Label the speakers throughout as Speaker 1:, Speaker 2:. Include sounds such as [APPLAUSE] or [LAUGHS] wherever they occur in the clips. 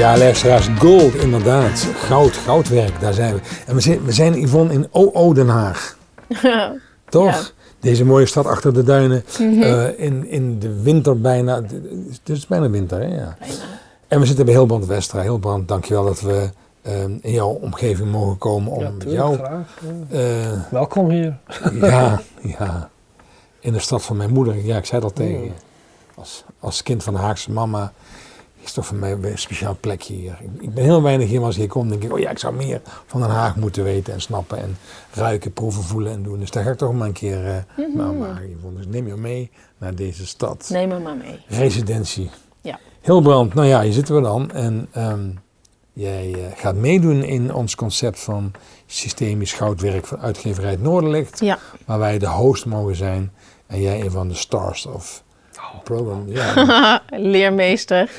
Speaker 1: Ja, luisteraars, gold, inderdaad. Goud, goudwerk, daar zijn we. En we zijn, we zijn Yvonne in OO Den Haag. [LAUGHS] Toch? Deze mooie stad achter de duinen. Eh, in, in de winter bijna. Het is bijna winter, hè? Ja. En we zitten bij Hilbrand Westra. Hilbrand, dankjewel dat we eh, in jouw omgeving mogen komen om
Speaker 2: Ja, tuurlijk,
Speaker 1: jou...
Speaker 2: graag. ja.
Speaker 1: eh,
Speaker 2: Welkom hier.
Speaker 1: ja, [LAUGHS] ja. In de stad van mijn moeder. Ja, ik zei dat tegen
Speaker 2: Mm.
Speaker 1: je. Als, als kind van de Haagse mama is toch voor mij een speciaal plekje hier. Ik, ben heel weinig hier, maar als ik hier kom denk ik, oh ja, ik zou meer van Den Haag moeten weten en snappen en ruiken, proeven, voelen en doen. Dus daar ga ik toch maar een keer uh, naar. Yvonne. Dus neem je mee naar deze stad.
Speaker 3: Neem me maar mee.
Speaker 1: Residentie.
Speaker 3: Ja.
Speaker 1: Hilbrand, nou ja, hier zitten we dan. En ehm, jij eh, gaat meedoen in ons concept van systemisch goudwerk van uitgeverij Noorderlicht.
Speaker 3: Ja.
Speaker 1: Waar wij de host mogen zijn. En jij een van de stars of the program. Ja. [LAUGHS]
Speaker 3: Leermeester.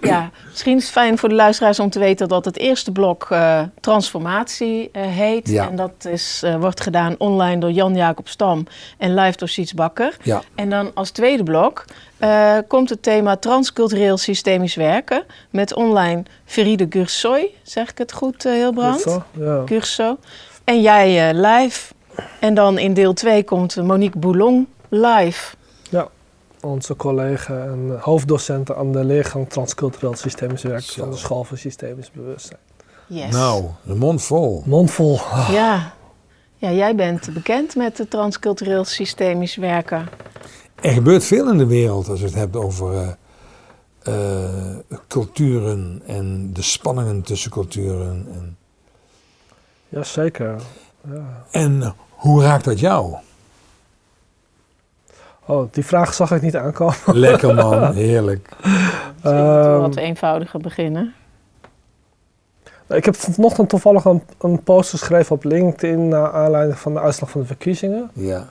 Speaker 3: Ja, misschien is het fijn voor de luisteraars om te weten dat het eerste blok eh, transformatie eh, heet.
Speaker 1: Ja.
Speaker 3: En dat is, eh, wordt gedaan online door Jan-Jacob Stam en live door Siets Bakker.
Speaker 1: ja.
Speaker 3: En dan als tweede blok eh, komt het thema transcultureel systemisch werken met online Veride Gursoy. Zeg ik het goed, Hilbrand?
Speaker 2: Zo, ja.
Speaker 3: En jij eh, live. En dan in deel 2 komt Monique Boulon live.
Speaker 2: Onze collega en hoofddocent aan de leergang Transcultureel Systemisch Werk
Speaker 1: Zo.
Speaker 2: van de School voor Systemisch Bewustzijn.
Speaker 3: Yes.
Speaker 1: Nou, de mond vol.
Speaker 2: Mondvol. Ah,
Speaker 3: Ja. ja, jij bent bekend met het transcultureel systemisch werken.
Speaker 1: Er gebeurt veel in de wereld als je het hebt over eh, eh, culturen en de spanningen tussen culturen. En,
Speaker 2: Jazeker. Ja.
Speaker 1: en hoe raakt dat jou?
Speaker 2: Oh, die vraag zag ik niet aankomen.
Speaker 1: Lekker man, [LAUGHS] heerlijk.
Speaker 3: Misschien moeten we
Speaker 2: Ehm,
Speaker 3: wat eenvoudiger beginnen.
Speaker 2: Ik heb vanochtend toevallig een, een post geschreven op LinkedIn naar aanleiding van de uitslag van de verkiezingen.
Speaker 1: Ja,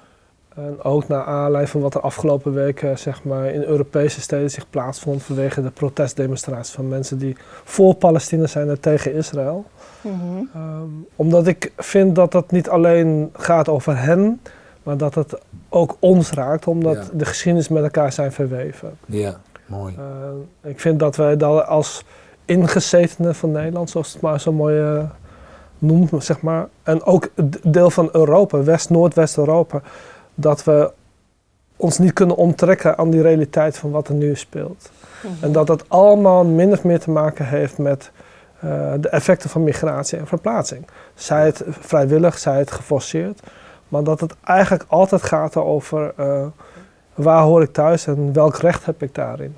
Speaker 2: En ook naar aanleiding van wat er afgelopen weken zeg maar, in Europese steden zich plaatsvond vanwege de protestdemonstraties van mensen die voor Palestina zijn en tegen Israël.
Speaker 3: Mhm.
Speaker 2: Ehm, omdat ik vind dat het niet alleen gaat over hen, maar dat het ook ons raakt, omdat
Speaker 1: Ja.
Speaker 2: de geschiedenis met elkaar zijn verweven.
Speaker 1: ja, mooi.
Speaker 2: Eh, ik vind dat wij dat als ingezetenen van Nederland, zoals het maar zo mooi eh, noemt, zeg maar, en ook deel van Europa, West-Noordwest-Europa, dat we ons niet kunnen onttrekken aan die realiteit van wat er nu speelt.
Speaker 3: Mhm.
Speaker 2: En dat dat allemaal min of meer te maken heeft met eh, de effecten van migratie en verplaatsing. Zij het vrijwillig, zij het geforceerd. Maar dat het eigenlijk altijd gaat over eh, waar hoor ik thuis en welk recht heb ik daarin.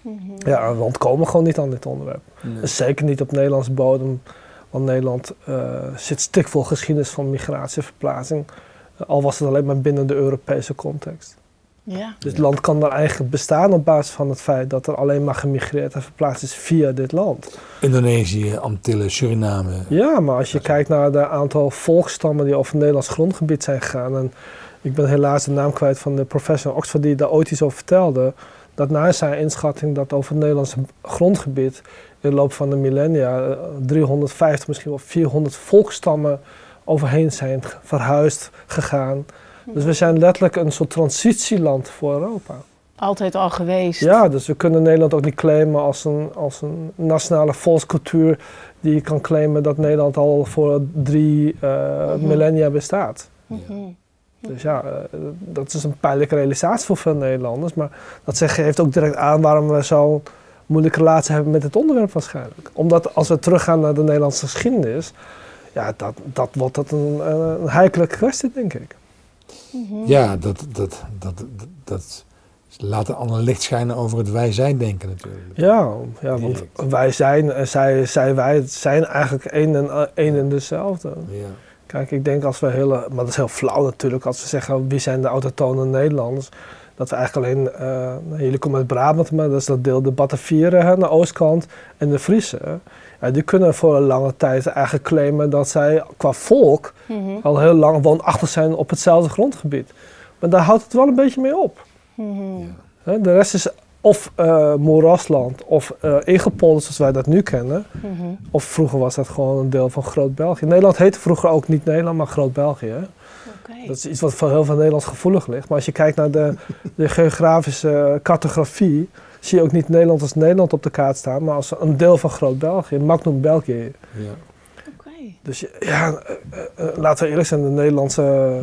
Speaker 3: Mhm.
Speaker 2: Ja, we ontkomen gewoon niet aan dit onderwerp.
Speaker 1: Nee.
Speaker 2: En Zeker niet op Nederlands bodem. Want Nederland eh, zit stikvol geschiedenis van migratie en verplaatsing. Eh, al was het alleen maar binnen de Europese context.
Speaker 3: Ja.
Speaker 2: Dit land kan maar eigenlijk bestaan op basis van het feit dat er alleen maar gemigreerd en verplaatst is via dit land.
Speaker 1: Indonesië, Antillen, Suriname.
Speaker 2: Ja, maar als je kijkt naar de aantal volkstammen die over het Nederlands grondgebied zijn gegaan. En ik ben helaas de naam kwijt van de professor in Oxford die daar ooit iets over vertelde. Dat naar zijn inschatting dat over het Nederlandse grondgebied in de loop van de millennia eh, 350, misschien wel 400 volkstammen overheen zijn verhuisd, gegaan. Dus we zijn letterlijk een soort transitieland voor Europa.
Speaker 3: Altijd al geweest.
Speaker 2: Ja, dus we kunnen Nederland ook niet claimen als een, als een nationale volkscultuur die kan claimen dat Nederland al voor drie eh,
Speaker 3: Mhm.
Speaker 2: millennia bestaat.
Speaker 3: Mhm.
Speaker 2: Dus ja, eh, dat is een pijnlijke realisatie voor veel Nederlanders. Maar dat zeg, geeft ook direct aan waarom we zo'n moeilijke relatie hebben met het onderwerp waarschijnlijk. Omdat als we teruggaan naar de Nederlandse geschiedenis, ja, dat, dat wordt dat een, een heikele kwestie, denk ik.
Speaker 3: Mhm.
Speaker 1: Ja, dat, dat, dat, dat, dat laat een ander licht schijnen over het wij-zij denken natuurlijk.
Speaker 2: Ja, ja want wij zijn en zij, zij, wij zijn eigenlijk één en, één en dezelfde.
Speaker 1: Ja.
Speaker 2: Kijk, ik denk als we hele, maar dat is heel flauw natuurlijk, als we zeggen wie zijn de autochtone Nederlanders, dat we eigenlijk alleen, eh, nou, jullie komen uit Brabant, maar dat is dat deel de Batavieren hè, aan de oostkant en de Friese. Ja, die kunnen voor een lange tijd eigenlijk claimen dat zij qua volk
Speaker 3: Mhm.
Speaker 2: al heel lang woonachtig zijn op hetzelfde grondgebied. Maar daar houdt het wel een beetje mee op.
Speaker 3: Mhm.
Speaker 1: Ja.
Speaker 2: Hè. De rest is of eh moerasland of eh ingepolderd zoals wij dat nu kennen.
Speaker 3: Mhm.
Speaker 2: Of vroeger was dat gewoon een deel van Groot-België. Nederland heette vroeger ook niet Nederland, maar Groot-België. Dat is iets wat voor heel veel Nederlands gevoelig ligt. Maar als je kijkt naar de, [LAUGHS] de geografische cartografie, zie je ook niet Nederland als Nederland op de kaart staan, maar als een deel van Groot-België, Magnum België. Ja. Okay. Dus ja, eh, eh, eh, laten we eerlijk zijn, de Nederlandse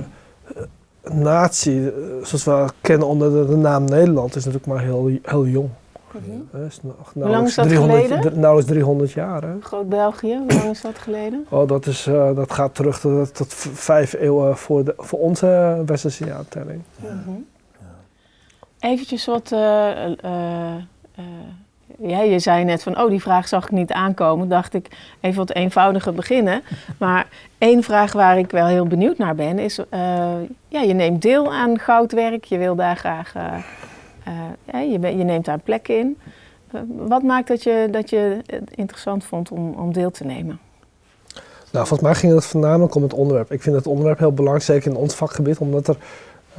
Speaker 2: natie, zoals we kennen onder de, naam Nederland, is natuurlijk maar heel, heel jong.
Speaker 3: Mm is nog, hoe lang is dat 300, geleden?
Speaker 2: Nauwelijks 300 jaar.
Speaker 3: Groot-België, hoe lang is dat geleden?
Speaker 2: Oh, dat, is, uh, dat gaat terug tot, tot vijf eeuwen voor, de, voor onze westerse jaartelling. Ja. Mm
Speaker 3: Eventjes wat... Uh, ja, je zei net van, oh, die vraag zag ik niet aankomen. Dacht ik, even wat eenvoudiger beginnen. Maar één vraag waar ik wel heel benieuwd naar ben, is... ja, je neemt deel aan goudwerk. Je wil daar graag uh, je, je, neemt daar een plek in. Eh, wat maakt dat je, dat je het interessant vond om, om deel te nemen?
Speaker 2: Nou, volgens mij ging het voornamelijk om het onderwerp. Ik vind het onderwerp heel belangrijk, zeker in ons vakgebied, omdat er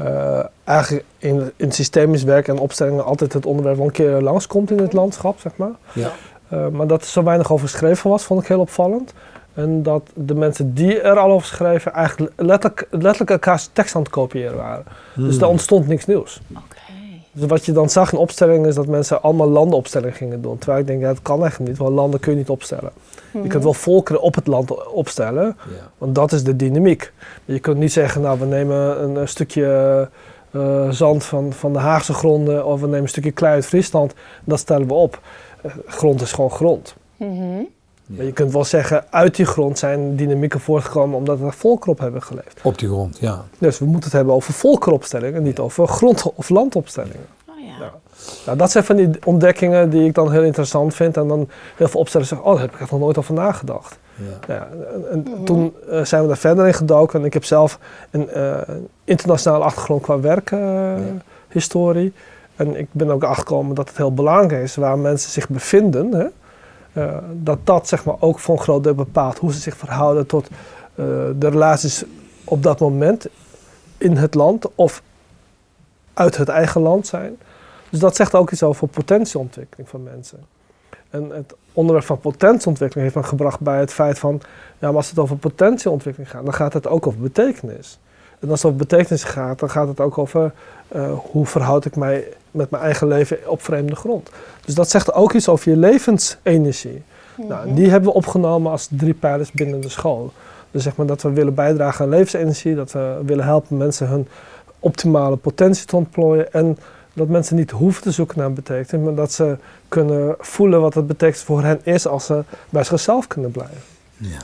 Speaker 2: uh, eigenlijk in, in systemisch werk en opstellingen altijd het onderwerp wel een keer langskomt in het landschap, zeg maar. Ja. Uh, maar dat er zo weinig over geschreven was, vond ik heel opvallend. En dat de mensen die er al over schreven eigenlijk letterlijk, letterlijk elkaars tekst aan het kopiëren waren. Dus er hmm. ontstond niks nieuws. Dus wat je dan zag in opstellingen is dat mensen allemaal landenopstellingen gingen doen. Terwijl ik denk, ja, dat kan echt niet, want landen kun je niet opstellen. Je kunt mhm. wel volkeren op het land opstellen, want dat is de dynamiek. Je kunt niet zeggen, nou, we nemen een, stukje uh, zand van, van de Haagse gronden of we nemen een stukje klei uit Friesland, dat stellen we op. Uh, grond is gewoon grond. Mm maar je kunt wel zeggen, uit die grond zijn dynamieken voortgekomen omdat er volkeren op hebben geleefd.
Speaker 1: Op die grond, ja.
Speaker 2: Dus we moeten het hebben over volkeropstellingen, niet over grond- of landopstellingen. Oh, ja. Nou, dat zijn van die ontdekkingen die ik dan heel interessant vind. En dan heel veel opstellers zeggen, oh, daar heb ik echt nog nooit over nagedacht. Ja. ja en, mhm. toen uh, zijn we daar verder in gedoken. En ik heb zelf een uh, internationale achtergrond qua werkhistorie. Uh, en ik ben ook achtergekomen dat het heel belangrijk is waar mensen zich bevinden. Hè? Uh, dat dat zeg maar, ook voor een groot deel bepaalt hoe ze zich verhouden tot uh, de relaties op dat moment in het land of uit het eigen land zijn. Dus dat zegt ook iets over potentieontwikkeling van mensen. En het onderwerp van potentieontwikkeling heeft me gebracht bij het feit van, ja, maar als het over potentieontwikkeling gaat, dan gaat het ook over betekenis. En als het over betekenis gaat, dan gaat het ook over uh, hoe verhoud ik mij met mijn eigen leven op vreemde grond. Dus dat zegt ook iets over je levensenergie. nou, mhm. die hebben we opgenomen als drie pijlers binnen de school. Dus zeg maar dat we willen bijdragen aan levensenergie, dat we willen helpen mensen hun optimale potentie te ontplooien en dat mensen niet hoeven te zoeken naar betekenis, maar dat ze kunnen voelen wat het betekent voor hen is als ze bij zichzelf kunnen blijven. Ja.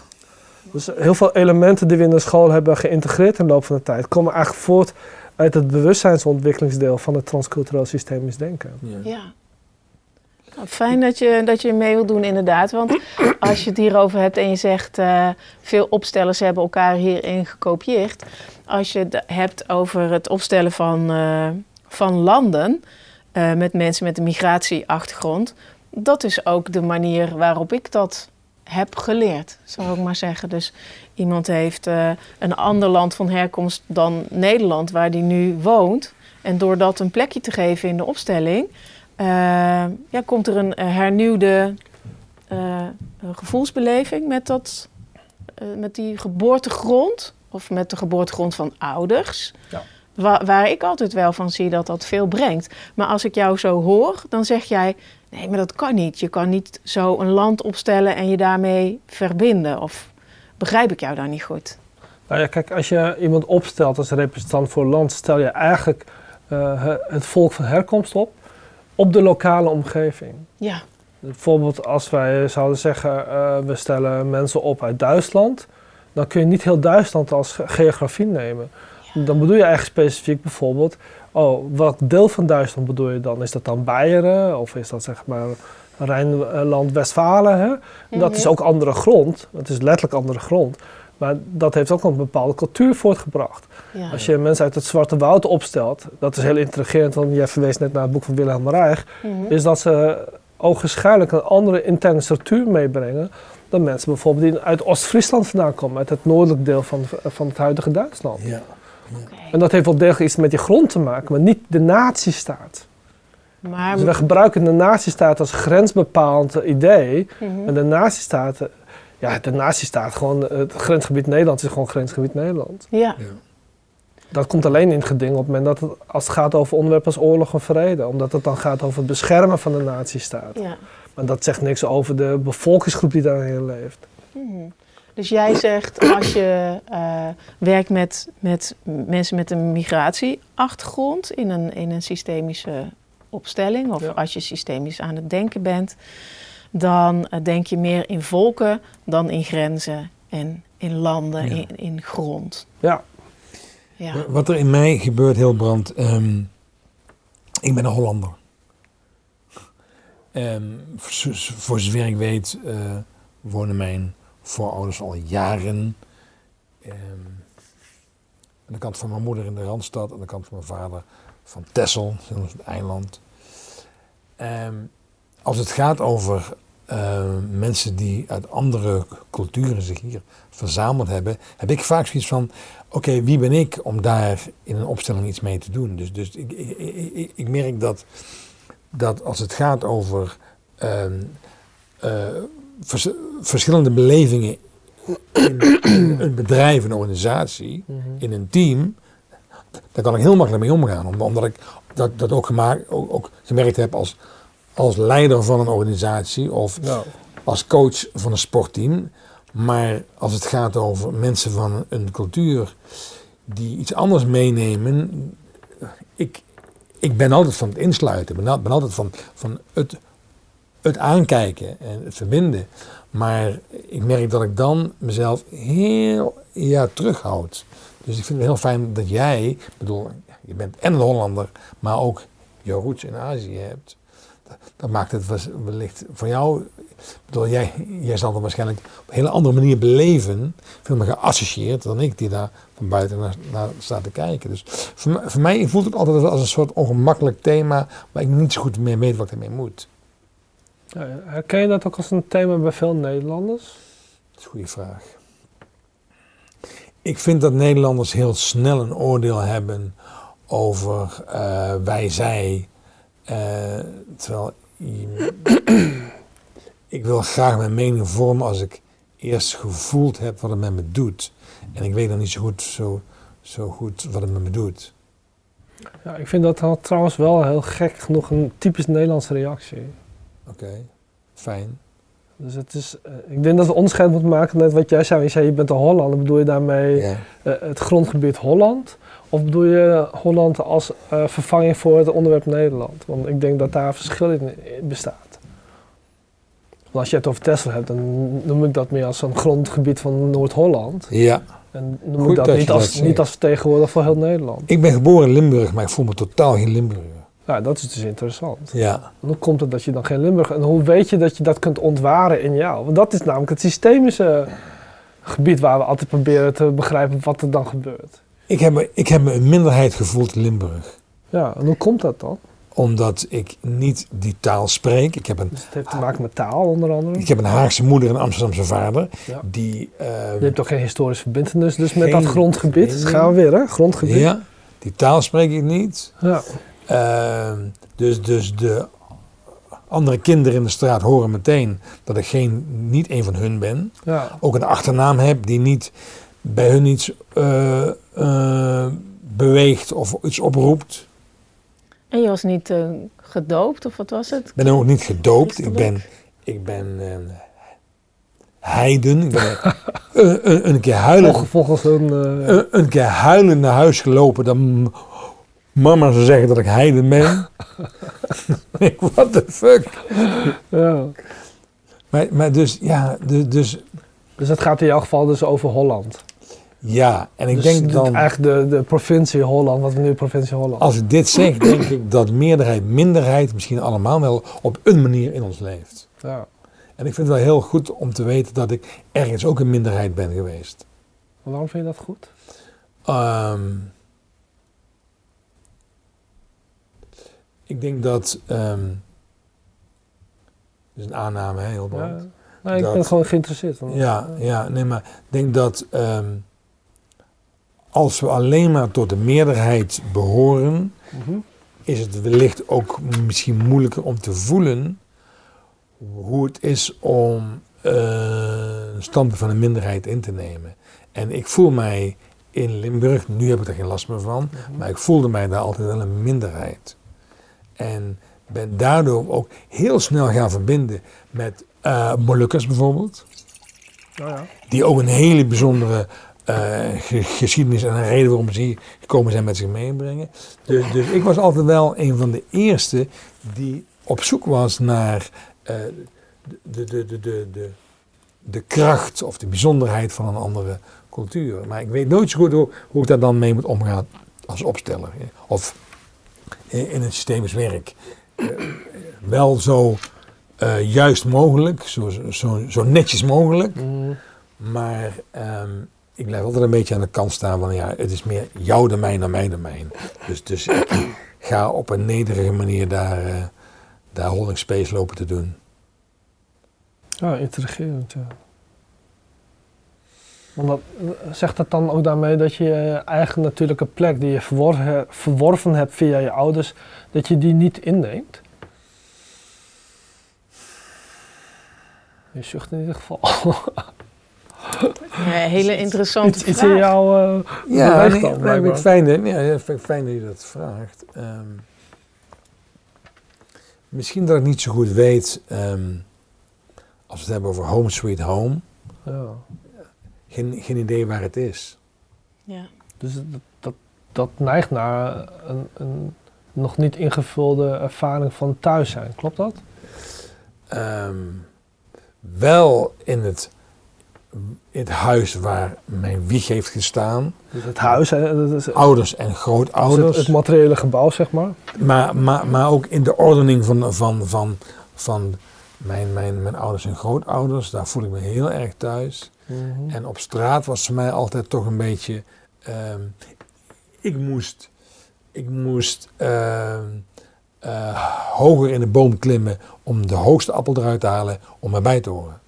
Speaker 2: Dus heel veel elementen die we in de school hebben geïntegreerd in de loop van de tijd komen eigenlijk voort uit het bewustzijnsontwikkelingsdeel van het transcultureel systemisch denken.
Speaker 3: Ja. ja. Nou, fijn dat je, dat je mee wilt doen, inderdaad. Want [CLEARS THROAT] als je het hierover hebt en je zegt uh, veel opstellers hebben elkaar hierin gekopieerd. Als je het hebt over het opstellen van, uh, van landen uh, met mensen met een migratieachtergrond. Dat is ook de manier waarop ik dat heb geleerd, zou ik maar zeggen. Dus iemand heeft uh, een ander land van herkomst dan Nederland, waar die nu woont. En door dat een plekje te geven in de opstelling, uh, ja, komt er een hernieuwde uh, gevoelsbeleving met, dat, met die geboortegrond. Of met de geboortegrond van ouders. Ja. Waar, waar ik altijd wel van zie dat dat veel brengt. Maar als ik jou zo hoor, dan zeg jij Nee, maar dat kan niet. Je kan niet zo een land opstellen en je daarmee verbinden. Of begrijp ik jou daar niet goed?
Speaker 2: Nou ja, kijk, als je iemand opstelt als representant voor land, stel je eigenlijk uh, het volk van herkomst op, op de lokale omgeving. Ja. Bijvoorbeeld als wij zouden zeggen, uh, we stellen mensen op uit Duitsland, dan kun je niet heel Duitsland als geografie nemen. Dan bedoel je eigenlijk specifiek bijvoorbeeld Oh, wat deel van Duitsland bedoel je dan? Is dat dan Beieren of is dat zeg maar Rijnland-Westfalen? Dat is mhm. ook andere grond. Het is letterlijk andere grond. Maar dat heeft ook een bepaalde cultuur voortgebracht. Als je mensen uit het Zwarte Woud opstelt, dat is heel intrigerend, want jij verwees net naar het boek van Wilhelm Reich, mhm. is dat ze ogenschijnlijk een andere interne structuur meebrengen dan mensen bijvoorbeeld die uit Oost-Friesland vandaan komen, uit het noordelijk deel van, van het huidige Duitsland. Ja. En dat heeft wel degelijk iets met die grond te maken, maar niet de natiestaat. Maar... Dus we gebruiken de natiestaat als grensbepalend idee. Mhm. En de natiestaat, ja, de natiestaat, gewoon het grensgebied Nederland is gewoon grensgebied Nederland. Ja. ja. Dat komt alleen in het geding op het moment dat het, als het gaat over onderwerpen als oorlog en vrede. Omdat het dan gaat over het beschermen van de nazistaat.
Speaker 3: Ja.
Speaker 2: Maar dat zegt niks over de bevolkingsgroep die daarin leeft.
Speaker 3: Mhm. Dus jij zegt als je eh, werkt met, met mensen met een migratieachtergrond in een, in een systemische opstelling, of
Speaker 2: Ja.
Speaker 3: als je systemisch aan het denken bent, dan eh, denk je meer in volken dan in grenzen en in landen,
Speaker 1: Ja.
Speaker 3: in, in grond.
Speaker 2: Ja,
Speaker 3: Ja.
Speaker 1: Wat er in mij gebeurt, heel brand. ehm, ik ben een Hollander. Ehm, voor, zo- voor zover ik weet, eh, wonen mijn voorouders al jaren. ehm, aan de kant van mijn moeder in de Randstad, aan de kant van mijn vader van zo'n soort eiland. Ehm, als het gaat over eh, mensen die uit andere culturen zich hier verzameld hebben, heb ik vaak zoiets van: oké, wie ben ik om daar in een opstelling iets mee te doen? Dus, dus ik, ik, ik, ik- merk dat, dat als het gaat over ehm, eh, vers- verschillende belevingen in, in [CLEARS THROAT] een bedrijf, een organisatie, in een team, daar kan ik heel makkelijk mee omgaan. Om- Omdat ik dat, dat ook, gemaakt, ook, ook gemerkt heb als, als leider van een organisatie of
Speaker 2: nou,
Speaker 1: als coach van een sportteam. Maar als het gaat over mensen van een cultuur die iets anders meenemen. Ik, ik ben altijd van het insluiten. Ik ben, ben altijd van, van het, het aankijken en het verbinden. Maar ik merk dat ik dan mezelf heel ja, terughoud. Dus ik vind het heel fijn dat jij, bedoel, je bent en een Hollander, maar ook je roots in Azië hebt. Dat, maakt het wellicht voor jou bedoel, jij, jij zal het waarschijnlijk op een hele andere manier beleven, veel meer geassocieerd dan ik die daar van buiten naar, naar sta te kijken. Dus voor, mij- voelt het altijd als een soort ongemakkelijk thema waar ik niet zo goed mee weet wat ik ermee moet.
Speaker 2: Ja, herken je dat ook als een thema bij veel Nederlanders?
Speaker 1: Dat is een goede vraag. Ik vind dat Nederlanders heel snel een oordeel hebben over eh, wij, zij. eh, terwijl ik wil graag mijn mening vormen als ik eerst gevoeld heb wat het met me doet. En ik weet dan niet zo goed, zo, zo goed wat het met me doet.
Speaker 2: Ja, ik vind dat trouwens wel heel gek genoeg een typisch Nederlandse reactie.
Speaker 1: Oké, fijn.
Speaker 2: Dus het is, eh, ik denk dat we onderscheid moeten maken net wat jij zei. Je zei je bent een Hollander, bedoel je daarmee eh, het grondgebied Holland? Of bedoel je Holland als eh, vervanging voor het onderwerp Nederland? Want ik denk dat daar een verschil in bestaat. Want als je het over Tesla hebt, dan noem ik dat meer als een grondgebied van Noord-Holland.
Speaker 1: ja.
Speaker 2: En noem
Speaker 1: Goed
Speaker 2: ik dat, niet, als, niet als vertegenwoordiger voor heel Nederland.
Speaker 1: Ik ben geboren in Limburg, maar ik voel me totaal geen Limburger.
Speaker 2: Ja, dat is dus interessant.
Speaker 1: Ja.
Speaker 2: En hoe komt het dat je dan geen Limburg... En hoe weet je dat je dat kunt ontwaren in jou? Want dat is namelijk het systemische gebied waar we altijd proberen te begrijpen wat er dan gebeurt.
Speaker 1: Ik heb, me, ik heb me een minderheid gevoeld in Limburg.
Speaker 2: Ja, en hoe komt dat dan?
Speaker 1: Omdat ik niet die taal spreek. Ik heb een,
Speaker 2: Dus het heeft te maken met taal onder andere.
Speaker 1: ik heb een Haagse moeder en een Amsterdamse vader.
Speaker 2: Ja.
Speaker 1: Die, eh,
Speaker 2: Je hebt ook geen historische verbindenis dus met dat grondgebied. Gaan we weer, hè? Grondgebied.
Speaker 1: ja, die taal spreek ik niet.
Speaker 2: Ja.
Speaker 1: Eh, dus, dus de andere kinderen in de straat horen meteen dat ik geen, niet een van hun ben.
Speaker 2: ja.
Speaker 1: Ook een achternaam heb die niet bij hun iets eh, eh, beweegt of iets oproept.
Speaker 3: En je was niet eh, gedoopt, of wat was het?
Speaker 1: Ik ben ook niet gedoopt. Ik ben, ik ben eh, heiden. Ik ben een, een, een keer huilen,
Speaker 2: Volgens een... eh,
Speaker 1: een, een keer huilen naar huis gelopen. Dan mama zou zeggen dat ik heiden ben. [LAUGHS] Ik, What the fuck?
Speaker 2: ja.
Speaker 1: Maar, maar dus, ja, dus, dus
Speaker 2: Dus het gaat in jouw geval dus over Holland.
Speaker 1: ja. En ik
Speaker 2: dus
Speaker 1: denk dan,
Speaker 2: Eigenlijk de, de provincie Holland, wat we nu provincie Holland.
Speaker 1: als ik dit zeg, denk ik dat meerderheid, minderheid misschien allemaal wel op een manier in ons leeft.
Speaker 2: Ja.
Speaker 1: En ik vind het wel heel goed om te weten dat ik ergens ook een minderheid ben geweest.
Speaker 2: Waarom vind je dat goed?
Speaker 1: Ehm, ik denk dat. ehm dat is een aanname, hè, heel
Speaker 2: Ja. ik
Speaker 1: Dat-
Speaker 2: ben gewoon geïnteresseerd.
Speaker 1: Ja, ja, nee, maar ik denk dat. ehm, als we alleen maar tot de meerderheid behoren,
Speaker 2: Mhm.
Speaker 1: is het wellicht ook misschien moeilijker om te voelen hoe het is om eh, een standpunt van een minderheid in te nemen. En ik voel mij in Limburg. Nu heb ik er geen last meer van.
Speaker 2: Mhm.
Speaker 1: Maar ik voelde mij daar altijd wel een minderheid. En ben daardoor ook heel snel gaan verbinden met uh, Molukkers bijvoorbeeld.
Speaker 2: Oh ja.
Speaker 1: Die ook een hele bijzondere uh, geschiedenis en een reden waarom ze hier gekomen zijn met zich meebrengen. Dus, dus ik was altijd wel een van de eerste die op zoek was naar uh, de, de, de, de, de, de kracht of de bijzonderheid van een andere cultuur. Maar ik weet nooit zo goed hoe, hoe ik daar dan mee moet omgaan als opsteller. Of in het systemisch werk. Uh, wel zo uh, juist mogelijk, zo, zo, zo netjes mogelijk. Mm. Maar um, ik blijf altijd een beetje aan de kant staan van ja, het is meer jouw domein dan mijn domein. Dus, dus ik [CLEARS THROAT] ga op een nederige manier daar, uh, daar holding space lopen te doen.
Speaker 2: Ja, intrigerend, ja. Want dat, zegt dat dan ook daarmee dat je je eigen natuurlijke plek die je verworven, verworven hebt via je ouders, dat je die niet inneemt? Je zucht in ieder geval.
Speaker 3: Ja, hele interessante
Speaker 2: iets, iets
Speaker 3: vraag.
Speaker 2: in jou uh,
Speaker 1: ja, nee, dan, nee, ik fijn, ja, fijn dat je dat vraagt. Um, misschien dat ik niet zo goed weet, um, als we het hebben over Home Sweet Home,
Speaker 2: ja.
Speaker 1: Geen, geen idee waar het is.
Speaker 3: Ja.
Speaker 2: Dus dat, dat, dat neigt naar een, een nog niet ingevulde ervaring van thuis zijn, klopt dat?
Speaker 1: Um, wel in het, het huis waar mijn wieg heeft gestaan.
Speaker 2: Dus het huis, hè, dat is,
Speaker 1: ouders en grootouders.
Speaker 2: Het, het, materiële gebouw, zeg maar.
Speaker 1: Maar, maar, maar ook in de ordening van, van, van, van mijn, mijn, mijn ouders en grootouders, daar voel ik me heel erg thuis.
Speaker 2: -hmm.
Speaker 1: En op straat was voor mij altijd toch een beetje. Um, ik moest. Ik moest. Uh, uh, hoger in de boom klimmen om de hoogste appel eruit te halen om erbij te horen.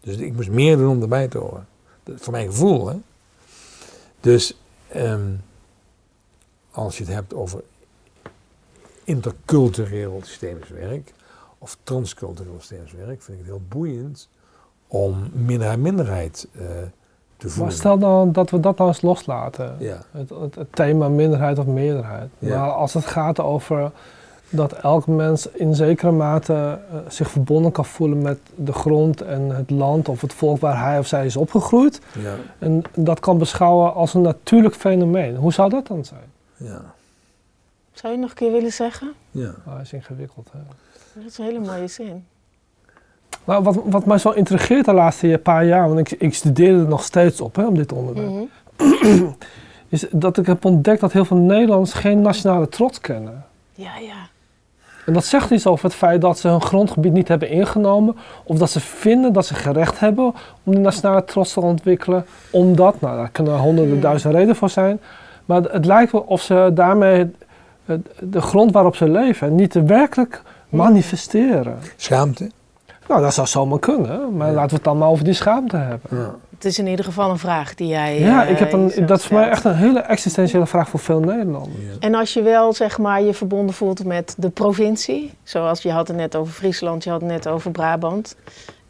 Speaker 1: Dus ik moest meer doen om erbij te horen. Voor mijn gevoel, hè. Dus um, als je het hebt over intercultureel systemisch werk of transcultureel systemisch werk, vind ik het heel boeiend om minderheid-minderheid uh, te voelen.
Speaker 2: Maar stel dan dat we dat nou eens loslaten.
Speaker 1: Ja.
Speaker 2: Het, het, het, thema minderheid of meerderheid.
Speaker 1: Ja.
Speaker 2: Maar als het gaat over dat elk mens in zekere mate uh, zich verbonden kan voelen met de grond en het land of het volk waar hij of zij is opgegroeid.
Speaker 1: Ja.
Speaker 2: En dat kan beschouwen als een natuurlijk fenomeen. Hoe zou dat dan zijn?
Speaker 1: Ja.
Speaker 3: Zou je nog een keer willen zeggen?
Speaker 1: Ja.
Speaker 2: Oh, dat is ingewikkeld. Hè?
Speaker 3: Dat is een hele mooie zin.
Speaker 2: Nou, wat, wat mij zo intrigeert de laatste paar jaar, want ik, ik studeerde er nog steeds op hè, om dit onderwerp,
Speaker 3: Mhm. [CLEARS THROAT]
Speaker 2: is dat ik heb ontdekt dat heel veel Nederlanders geen nationale trots kennen.
Speaker 3: Ja, ja.
Speaker 2: En dat zegt iets over het feit dat ze hun grondgebied niet hebben ingenomen, of dat ze vinden dat ze gerecht hebben om die nationale trots te ontwikkelen, omdat, nou daar kunnen honderden
Speaker 3: Hmm.
Speaker 2: duizend redenen voor zijn, maar het lijkt wel of ze daarmee de grond waarop ze leven niet werkelijk manifesteren.
Speaker 1: Schaamte?
Speaker 2: Nou, dat zou zomaar kunnen, maar
Speaker 1: Ja.
Speaker 2: laten we het dan maar over die schaamte hebben.
Speaker 1: Ja.
Speaker 3: Het is in ieder geval een vraag die jij.
Speaker 2: Ja,
Speaker 3: eh,
Speaker 2: ik heb een, dat is voor mij echt een hele existentiële vraag voor veel Nederlanders.
Speaker 1: Ja.
Speaker 3: En als je wel zeg maar je verbonden voelt met de provincie, zoals je had het net over Friesland, je had het net over Brabant.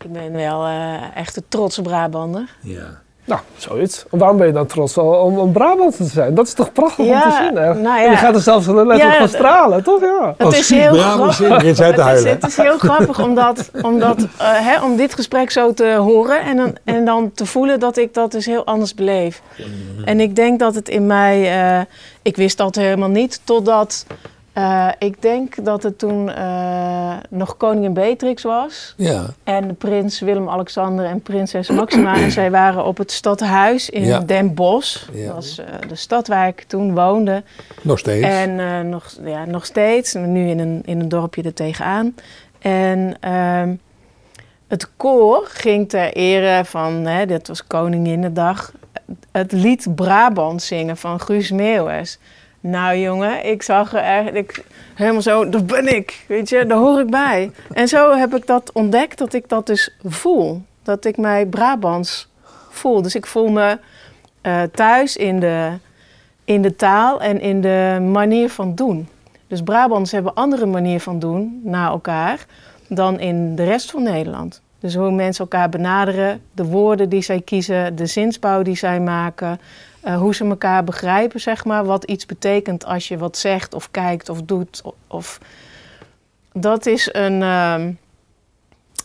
Speaker 3: Ik ben wel eh, echt een trotse Brabander.
Speaker 1: ja.
Speaker 2: Nou, zoiets. En waarom ben je dan trots om een Brabant te zijn? Dat is toch prachtig om te zien, hè?
Speaker 3: nou
Speaker 2: En je gaat er zelfs letterlijk
Speaker 3: Ja,
Speaker 2: van stralen, toch? Ja.
Speaker 3: Het
Speaker 1: Als
Speaker 3: is heel
Speaker 1: Brabant
Speaker 3: grappig. Het is,
Speaker 1: huilen.
Speaker 3: het is heel grappig omdat, omdat, [LAUGHS] eh, hè, om dit gesprek zo te horen en dan, en dan te voelen dat ik dat dus heel anders beleef. En ik denk dat het in mij, eh, ik wist dat helemaal niet, totdat eh, ik denk dat het toen eh, nog koningin Beatrix was.
Speaker 1: Ja.
Speaker 3: En prins Willem-Alexander en prinses Maxima. en zij waren op het stadhuis in
Speaker 1: Ja.
Speaker 3: Den Bosch.
Speaker 1: Ja.
Speaker 3: Dat was eh, de stad waar ik toen woonde.
Speaker 1: Nog steeds.
Speaker 3: En nog, ja, nog steeds, nu in een, in een dorpje er tegenaan. En ehm, het koor ging ter ere van, hè, dit was Koninginnedag, het lied Brabant zingen van Guus Meeuwis. Nou jongen, ik zag er ik, helemaal zo, daar ben ik, weet je, daar hoor ik bij. En zo heb ik dat ontdekt, dat ik dat dus voel. Dat ik mij Brabants voel. Dus ik voel me eh, thuis in de, in de taal en in de manier van doen. Dus Brabants hebben andere manier van doen naar elkaar dan in de rest van Nederland. Dus hoe mensen elkaar benaderen, de woorden die zij kiezen, de zinsbouw die zij maken, uh, hoe ze elkaar begrijpen, zeg maar, wat iets betekent als je wat zegt of kijkt of doet. Of, dat is een. Uh,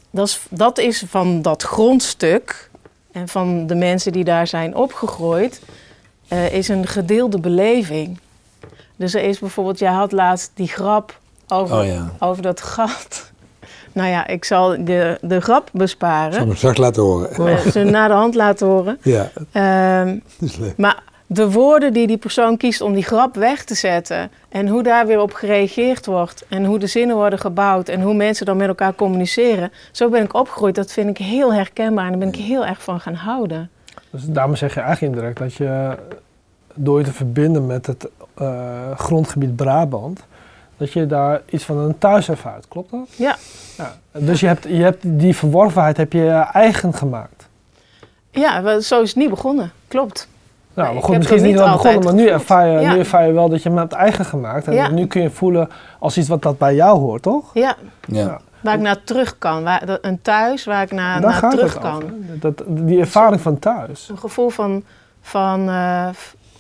Speaker 3: dat, is, dat is van dat grondstuk en van de mensen die daar zijn opgegroeid, uh, is een gedeelde beleving. Dus er is bijvoorbeeld, jij had laatst die grap over,
Speaker 1: oh ja.
Speaker 3: over dat gat. Nou ja, ik zal de, de grap besparen. Ik
Speaker 1: zal hem straks laten horen.
Speaker 3: Ze na de hand laten horen.
Speaker 1: Ja,
Speaker 3: um,
Speaker 1: dat is leuk.
Speaker 3: Maar de woorden die die persoon kiest om die grap weg te zetten... en hoe daar weer op gereageerd wordt... en hoe de zinnen worden gebouwd... en hoe mensen dan met elkaar communiceren... zo ben ik opgegroeid. Dat vind ik heel herkenbaar en daar ben ik heel erg van gaan houden.
Speaker 2: Dus daarmee zeg je eigenlijk indirect dat je door je te verbinden met het uh, grondgebied Brabant, dat je daar iets van een thuis ervaart. Klopt dat?
Speaker 3: Ja.
Speaker 2: ja. Dus je hebt, je hebt die verworvenheid heb je eigen gemaakt.
Speaker 3: Ja, zo is het niet begonnen. Klopt.
Speaker 2: Nou, maar goed, misschien niet wel begonnen, maar nu ervaar, je, nu ervaar je wel dat je hem hebt eigen gemaakt. En ja. nu kun je voelen als iets wat dat bij jou hoort, toch?
Speaker 3: Ja.
Speaker 1: ja.
Speaker 3: Waar ik naar terug kan. Waar, een thuis waar ik naar, naar terug kan.
Speaker 2: Dat, die ervaring van thuis.
Speaker 3: Een gevoel van, van, uh,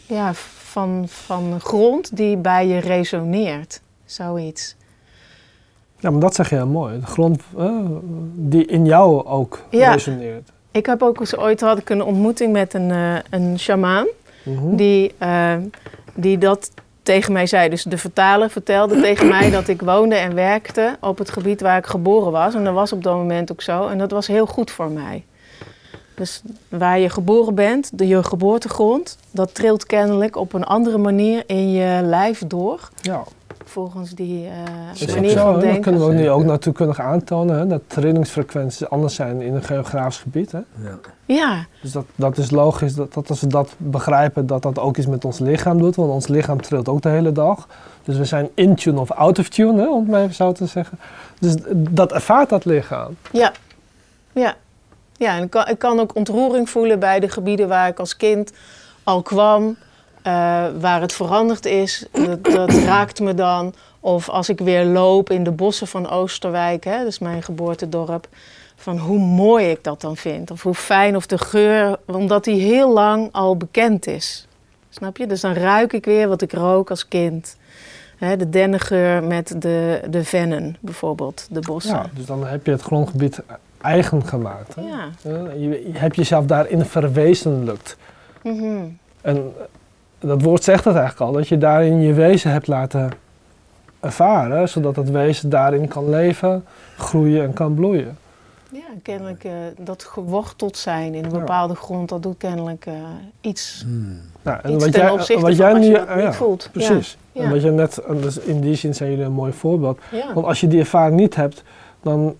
Speaker 3: ja, van, van grond die bij je resoneert. Zoiets.
Speaker 2: Ja, maar dat zeg je heel mooi. De grond uh, die in jou ook ja. resoneert.
Speaker 3: Ik heb ook eens ooit had ik een ontmoeting met een, uh, een shamaan. Mm -hmm. die, uh, die dat tegen mij zei. Dus de vertaler vertelde tegen mij dat ik woonde en werkte op het gebied waar ik geboren was. En dat was op dat moment ook zo. En dat was heel goed voor mij. Dus waar je geboren bent, de, je geboortegrond, dat trilt kennelijk op een andere manier in je lijf door.
Speaker 2: Ja.
Speaker 3: Volgens die uh,
Speaker 2: manier zo, van denken. Dat kunnen we ook nu ook natuurlijk aantonen, hè, dat trillingsfrequenties anders zijn in een geografisch gebied. Hè?
Speaker 1: Ja.
Speaker 3: ja.
Speaker 2: Dus dat, dat is logisch, dat, dat als we dat begrijpen, dat dat ook iets met ons lichaam doet. Want ons lichaam trilt ook de hele dag. Dus we zijn in tune of out of tune, hè, om het maar even zo te zeggen. Dus dat ervaart dat lichaam.
Speaker 3: Ja, ja. Ja, en ik kan, ik kan ook ontroering voelen bij de gebieden waar ik als kind al kwam, waar het veranderd is. Dat, dat, [CLEARS THROAT] raakt me dan. Of als ik weer loop in de bossen van Oosterwijk, hè, dat is mijn geboortedorp, van hoe mooi ik dat dan vind. Of hoe fijn, of de geur, omdat die heel lang al bekend is. Snap je? Dus dan ruik ik weer wat ik rook als kind. Hè, de dennengeur met de, de vennen bijvoorbeeld, de bossen.
Speaker 2: Ja, dus dan heb je het grondgebied eigen gemaakt. Hè?
Speaker 3: Ja.
Speaker 2: Je, je hebt jezelf daarin verwezenlijkt.
Speaker 3: Mm -hmm.
Speaker 2: En dat woord zegt het eigenlijk al, dat je daarin je wezen hebt laten ervaren, zodat het wezen daarin kan leven, groeien en kan bloeien.
Speaker 3: Ja, kennelijk uh, dat geworteld zijn in een bepaalde ja. grond, dat doet kennelijk uh, iets,
Speaker 2: hmm. ja, en
Speaker 3: iets
Speaker 2: wat
Speaker 3: ten
Speaker 2: jij,
Speaker 3: opzichte
Speaker 2: wat
Speaker 3: van
Speaker 2: jij nu,
Speaker 3: je dat niet
Speaker 2: ja,
Speaker 3: voelt.
Speaker 2: Precies.
Speaker 3: Ja.
Speaker 2: En wat je net, dus in die zin zijn jullie een mooi voorbeeld.
Speaker 3: Ja.
Speaker 2: Want als je die ervaring niet hebt, dan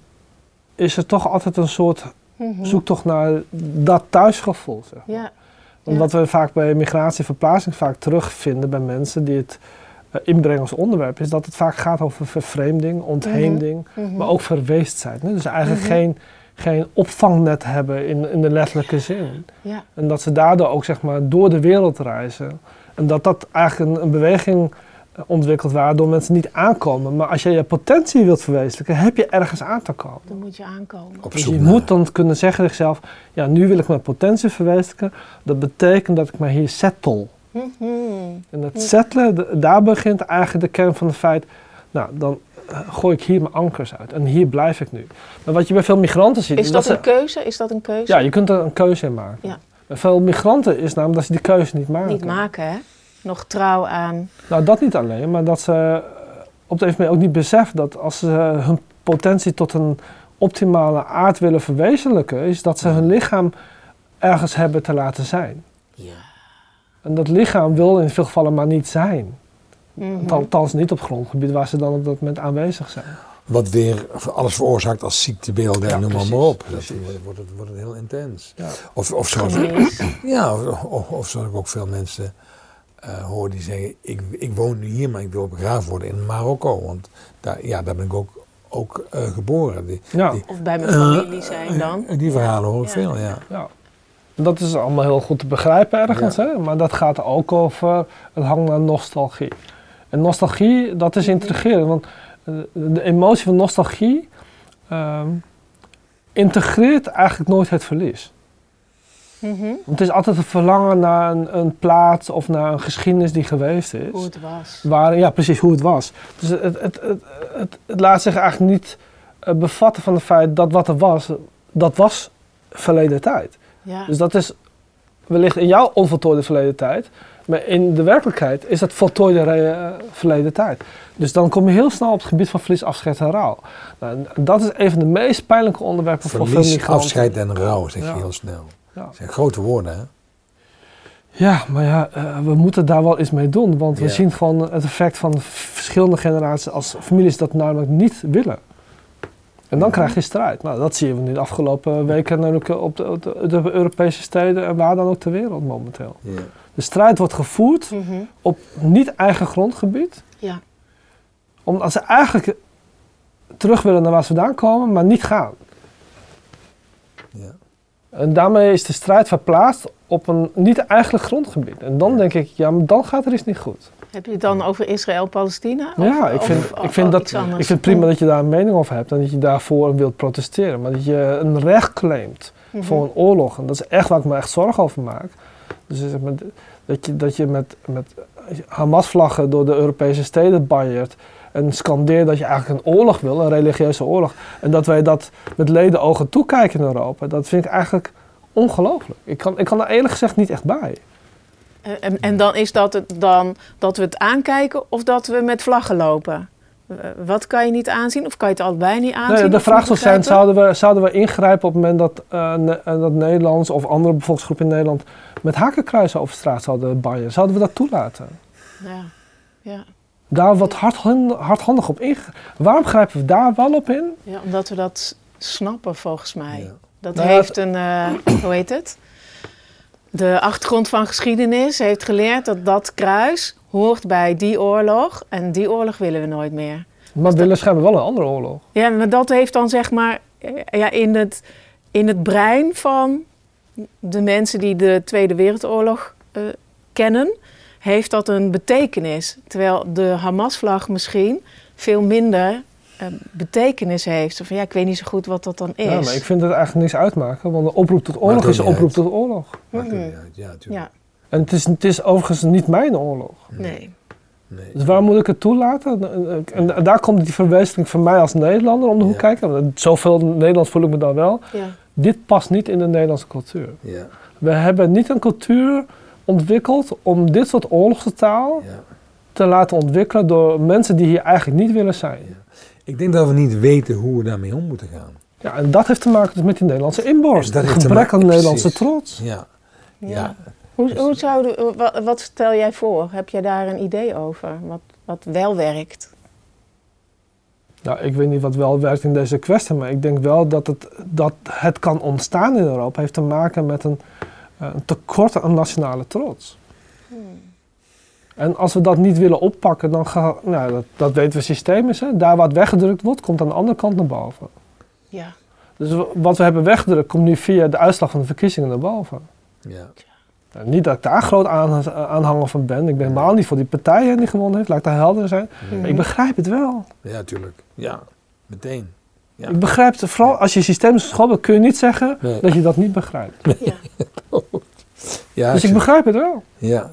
Speaker 2: is er toch altijd een soort
Speaker 3: Mm -hmm.
Speaker 2: zoektocht naar dat thuisgevoel. Zeg maar.
Speaker 3: Ja.
Speaker 2: Want wat we vaak bij migratie en verplaatsing vaak terugvinden bij mensen die het uh, inbrengen als onderwerp, is dat het vaak gaat over vervreemding, ontheemding,
Speaker 3: Mm -hmm.
Speaker 2: maar ook verweestheid. Dus eigenlijk
Speaker 3: Mhm.
Speaker 2: geen, geen opvangnet hebben in, in de letterlijke zin.
Speaker 3: Ja.
Speaker 2: En dat ze daardoor ook zeg maar, door de wereld reizen. En dat dat eigenlijk een, een beweging ontwikkelt waardoor mensen niet aankomen. Maar als je je potentie wilt verwezenlijken, heb je ergens aan te komen.
Speaker 3: Dan moet je aankomen.
Speaker 1: Op
Speaker 2: Dus je moet dan kunnen zeggen tegen jezelf, ja, nu wil ik mijn potentie verwezenlijken. Dat betekent dat ik mij hier settle.
Speaker 3: Mhm.
Speaker 2: En dat settelen, daar begint eigenlijk de kern van het feit, nou, dan eh, gooi ik hier mijn ankers uit. En hier blijf ik nu. Maar wat je bij veel migranten ziet,
Speaker 3: Is dat
Speaker 2: ze-
Speaker 3: een keuze? Is dat een keuze?
Speaker 2: Ja, je kunt er een keuze in maken.
Speaker 3: Ja.
Speaker 2: Bij veel migranten is namelijk dat ze die keuze niet maken.
Speaker 3: Niet maken, hè? Nog trouw aan.
Speaker 2: Nou, dat niet alleen, maar dat ze eh, op de een of andere manier ook niet beseffen dat als ze hun potentie tot een optimale aard willen verwezenlijken, is dat ze hun lichaam ergens hebben te laten zijn.
Speaker 3: Ja.
Speaker 2: En dat lichaam wil in veel gevallen maar niet zijn.
Speaker 3: Mhm.
Speaker 2: Althans niet op grondgebied waar ze dan op dat moment aanwezig zijn.
Speaker 1: Wat weer alles veroorzaakt als ziektebeelden
Speaker 2: Ja,
Speaker 1: en noem maar,
Speaker 2: precies,
Speaker 1: maar op. Dat wordt het, wordt het heel intens.
Speaker 2: Ja.
Speaker 1: Of, of, zoals, [CLEARS THROAT] ja, of, of, of zoals ik ook veel mensen eh, hoor die zeggen, ik, ik woon nu hier, maar ik wil begraven worden in Marokko. Want daar, ja, daar ben ik ook, ook eh, geboren. Die,
Speaker 2: Ja,
Speaker 1: die,
Speaker 3: Of bij mijn
Speaker 1: Eh,
Speaker 3: familie zijn dan. [LAUGHS]
Speaker 1: die verhalen hoor ik
Speaker 3: Ja.
Speaker 1: veel, ja.
Speaker 2: ja. Dat is allemaal heel goed te begrijpen ergens, hè? maar dat gaat ook over het hangen naar nostalgie. En nostalgie, dat is intrigerend, want eh, de emotie van nostalgie ehm, integreert eigenlijk nooit het verlies.
Speaker 3: Mhm.
Speaker 2: Het is altijd een verlangen naar een, een plaats of naar een geschiedenis die geweest is.
Speaker 3: Hoe het was.
Speaker 2: Waar, ja, precies hoe het was. Dus het, het, het, het, het, het laat zich eigenlijk niet eh, bevatten van het feit dat wat er was, dat was verleden tijd.
Speaker 3: Ja.
Speaker 2: Dus dat is wellicht in jouw onvoltooide verleden tijd. Maar in de werkelijkheid is dat voltooide eh, verleden tijd. Dus dan kom je heel snel op het gebied van verlies, afscheid en rouw. Nou, dat is een van de meest pijnlijke onderwerpen voor veel
Speaker 1: Verlies, afscheid en rouw, zeg je
Speaker 2: Ja.
Speaker 1: heel snel.
Speaker 2: Ja.
Speaker 1: Dat zijn grote woorden, hè?
Speaker 2: Ja, maar ja, eh, we moeten daar wel iets mee doen. Want we zien gewoon het effect van verschillende generaties als families dat namelijk niet willen. En dan krijg je strijd. Nou, dat zien we nu de afgelopen weken natuurlijk op de, op de, de Europese steden en waar dan ook ter wereld momenteel.
Speaker 1: Ja.
Speaker 2: De strijd wordt gevoerd
Speaker 3: Mhm.
Speaker 2: op niet eigen grondgebied.
Speaker 3: Ja.
Speaker 2: Omdat ze eigenlijk terug willen naar waar ze vandaan komen, maar niet gaan. En daarmee is de strijd verplaatst op een niet eigenlijk grondgebied. En dan denk ik, ja, maar dan gaat er iets niet goed.
Speaker 3: Heb je het dan over Israël-Palestina?
Speaker 2: Ja, ik vind,
Speaker 3: of-
Speaker 2: ik vind, dat, ik vind prima dat je daar een mening over hebt en dat je daarvoor wilt protesteren. Maar dat je een recht claimt
Speaker 3: Mhm.
Speaker 2: voor een oorlog. En dat is echt waar ik me echt zorgen over maak. Dus dat je, dat je met, met Hamas-vlaggen door de Europese steden banjert. En scandeert dat je eigenlijk een oorlog wil, een religieuze oorlog. En dat wij dat met leden ogen toekijken in Europa. Dat vind ik eigenlijk ongelooflijk. Ik kan, ik kan daar eerlijk gezegd niet echt bij.
Speaker 3: En, en dan is dat het dan dat we het aankijken of dat we met vlaggen lopen? Eh, Wat kan je niet aanzien of kan je het allebei niet aanzien?
Speaker 2: Nee, de vraag zou zijn, zouden we, zouden we ingrijpen op het moment dat, eh, Ne- eh, dat Nederlands of andere bevolkingsgroepen in Nederland met hakenkruisen over straat zouden banjen? Zouden we dat toelaten?
Speaker 3: Ja, ja.
Speaker 2: Daar wat hardhand- hardhandig op ingrijpen. Waarom grijpen we daar wel op in?
Speaker 3: ja, omdat we dat snappen volgens mij.
Speaker 1: Ja.
Speaker 3: Dat
Speaker 2: Nou,
Speaker 3: heeft een, eh, hoe heet het? De achtergrond van geschiedenis heeft geleerd dat dat kruis hoort bij die oorlog en die oorlog willen we nooit meer.
Speaker 2: Maar we willen schijnbaar wel een andere oorlog.
Speaker 3: Ja, maar dat heeft dan zeg maar eh, ja, in, het, in het brein van de mensen die de Tweede Wereldoorlog eh, kennen, heeft dat een betekenis. Terwijl de Hamas-vlag misschien veel minder eh, betekenis heeft. Van, ja, ik weet niet zo goed wat dat dan is.
Speaker 2: Ja, maar ik vind het eigenlijk niks uitmaken, want een oproep tot oorlog is een oproep tot oorlog.
Speaker 1: Maakt niet uit. Ja, natuurlijk.
Speaker 3: Ja,
Speaker 2: En het is, het is overigens niet mijn oorlog.
Speaker 3: nee.
Speaker 1: Nee.
Speaker 2: Dus waarom moet ik het toelaten? En daar komt die verwezenlijking van mij als Nederlander om de hoek
Speaker 1: Ja.
Speaker 2: kijken. Want Zoveel Nederlands voel ik me dan wel.
Speaker 3: Ja.
Speaker 2: Dit past niet in de Nederlandse cultuur.
Speaker 1: Ja,
Speaker 2: We hebben niet een cultuur ontwikkeld om dit soort oorlogstaal
Speaker 1: ja.
Speaker 2: te laten ontwikkelen door mensen die hier eigenlijk niet willen zijn.
Speaker 1: Ik denk dat we niet weten hoe we daarmee om moeten gaan.
Speaker 2: Ja, en dat heeft te maken dus met die Nederlandse inborst.
Speaker 1: Dat
Speaker 2: Het gebrek aan Nederlandse trots.
Speaker 1: Ja,
Speaker 3: Ja.
Speaker 1: ja.
Speaker 3: Hoe, hoe zouden, wat, wat stel jij voor? Heb jij daar een idee over? Wat, wat wel werkt?
Speaker 2: Nou, ik weet niet wat wel werkt in deze kwestie, maar ik denk wel dat het, dat het kan ontstaan in Europa heeft te maken met een, eh, een tekort aan nationale trots. En als we dat niet willen oppakken, dan gaat, nou, dat, dat weten we systemisch, hè? daar waar het weggedrukt wordt, komt aan de andere kant naar boven.
Speaker 3: Ja.
Speaker 2: Dus wat we hebben weggedrukt, komt nu via de uitslag van de verkiezingen naar boven.
Speaker 1: ja.
Speaker 2: Nou, niet dat ik daar groot aan, aanhanger van ben, ik ben helemaal niet voor die partij die gewonnen heeft, laat ik daar helder zijn. Maar ik begrijp het wel.
Speaker 1: Ja, tuurlijk. Ja, meteen. Ja.
Speaker 2: Ik begrijp het, vooral als je systemisch school bent, kun je niet zeggen
Speaker 1: Nee.
Speaker 2: dat je dat niet begrijpt.
Speaker 3: Ja. [LAUGHS]
Speaker 1: Ja,
Speaker 2: Dus ik begrijp het wel.
Speaker 1: Ja,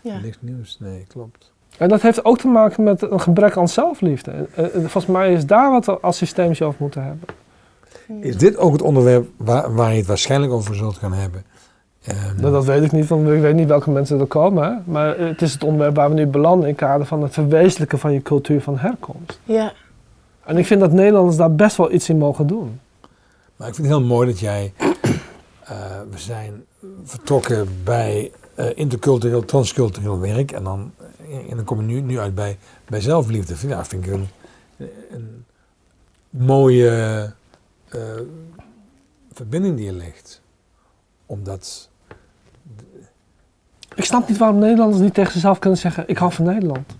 Speaker 3: Ja.
Speaker 1: niks nieuws. Nee, klopt.
Speaker 2: En dat heeft ook te maken met een gebrek aan zelfliefde. En, en volgens mij is daar wat we als systemisch over moeten hebben.
Speaker 1: Is dit ook het onderwerp waar, waar je het waarschijnlijk over zult gaan hebben? Ehm,
Speaker 2: Nou, dat weet ik niet, want ik weet niet welke mensen er komen. Hè? Maar het is het onderwerp waar we nu belanden in het kader van het verwezenlijken van je cultuur van herkomst.
Speaker 3: Ja.
Speaker 2: En ik vind dat Nederlanders daar best wel iets in mogen doen.
Speaker 1: Maar ik vind het heel mooi dat jij... [CLEARS THROAT] eh, we zijn vertrokken bij eh, intercultureel, transcultureel werk. En dan, en dan kom je nu, nu uit bij, bij zelfliefde. Ja, vind ik een, een mooie eh, verbinding die je legt. Omdat...
Speaker 2: Ik snap niet waarom Nederlanders niet tegen zichzelf kunnen zeggen: Ik hou van Nederland.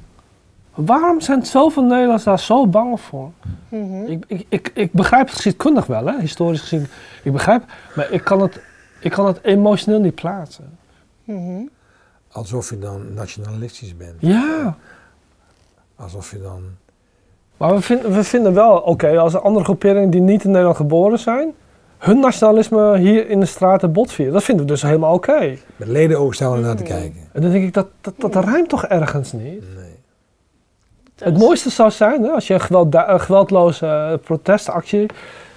Speaker 2: Waarom zijn zoveel Nederlanders daar zo bang voor?
Speaker 3: Mhm.
Speaker 2: Ik, ik, ik, ik begrijp het geschiedkundig wel, hè? historisch gezien. Ik begrijp, maar ik kan het, ik kan het emotioneel niet plaatsen.
Speaker 3: Mhm.
Speaker 1: Alsof je dan nationalistisch bent.
Speaker 2: Ja,
Speaker 1: Alsof je dan...
Speaker 2: maar we, vinden we vinden wel, oké, als er andere groeperingen die niet in Nederland geboren zijn, hun nationalisme hier in de straten botvieren. Dat vinden we dus helemaal oké.
Speaker 1: Met ledenoog staan we naar te kijken.
Speaker 2: En dan denk ik, dat, dat, dat ruimt toch ergens niet?
Speaker 1: Nee.
Speaker 3: Dat
Speaker 2: Het
Speaker 3: is-
Speaker 2: mooiste zou zijn, hè, als je een, geweld, een geweldloze eh, protestactie...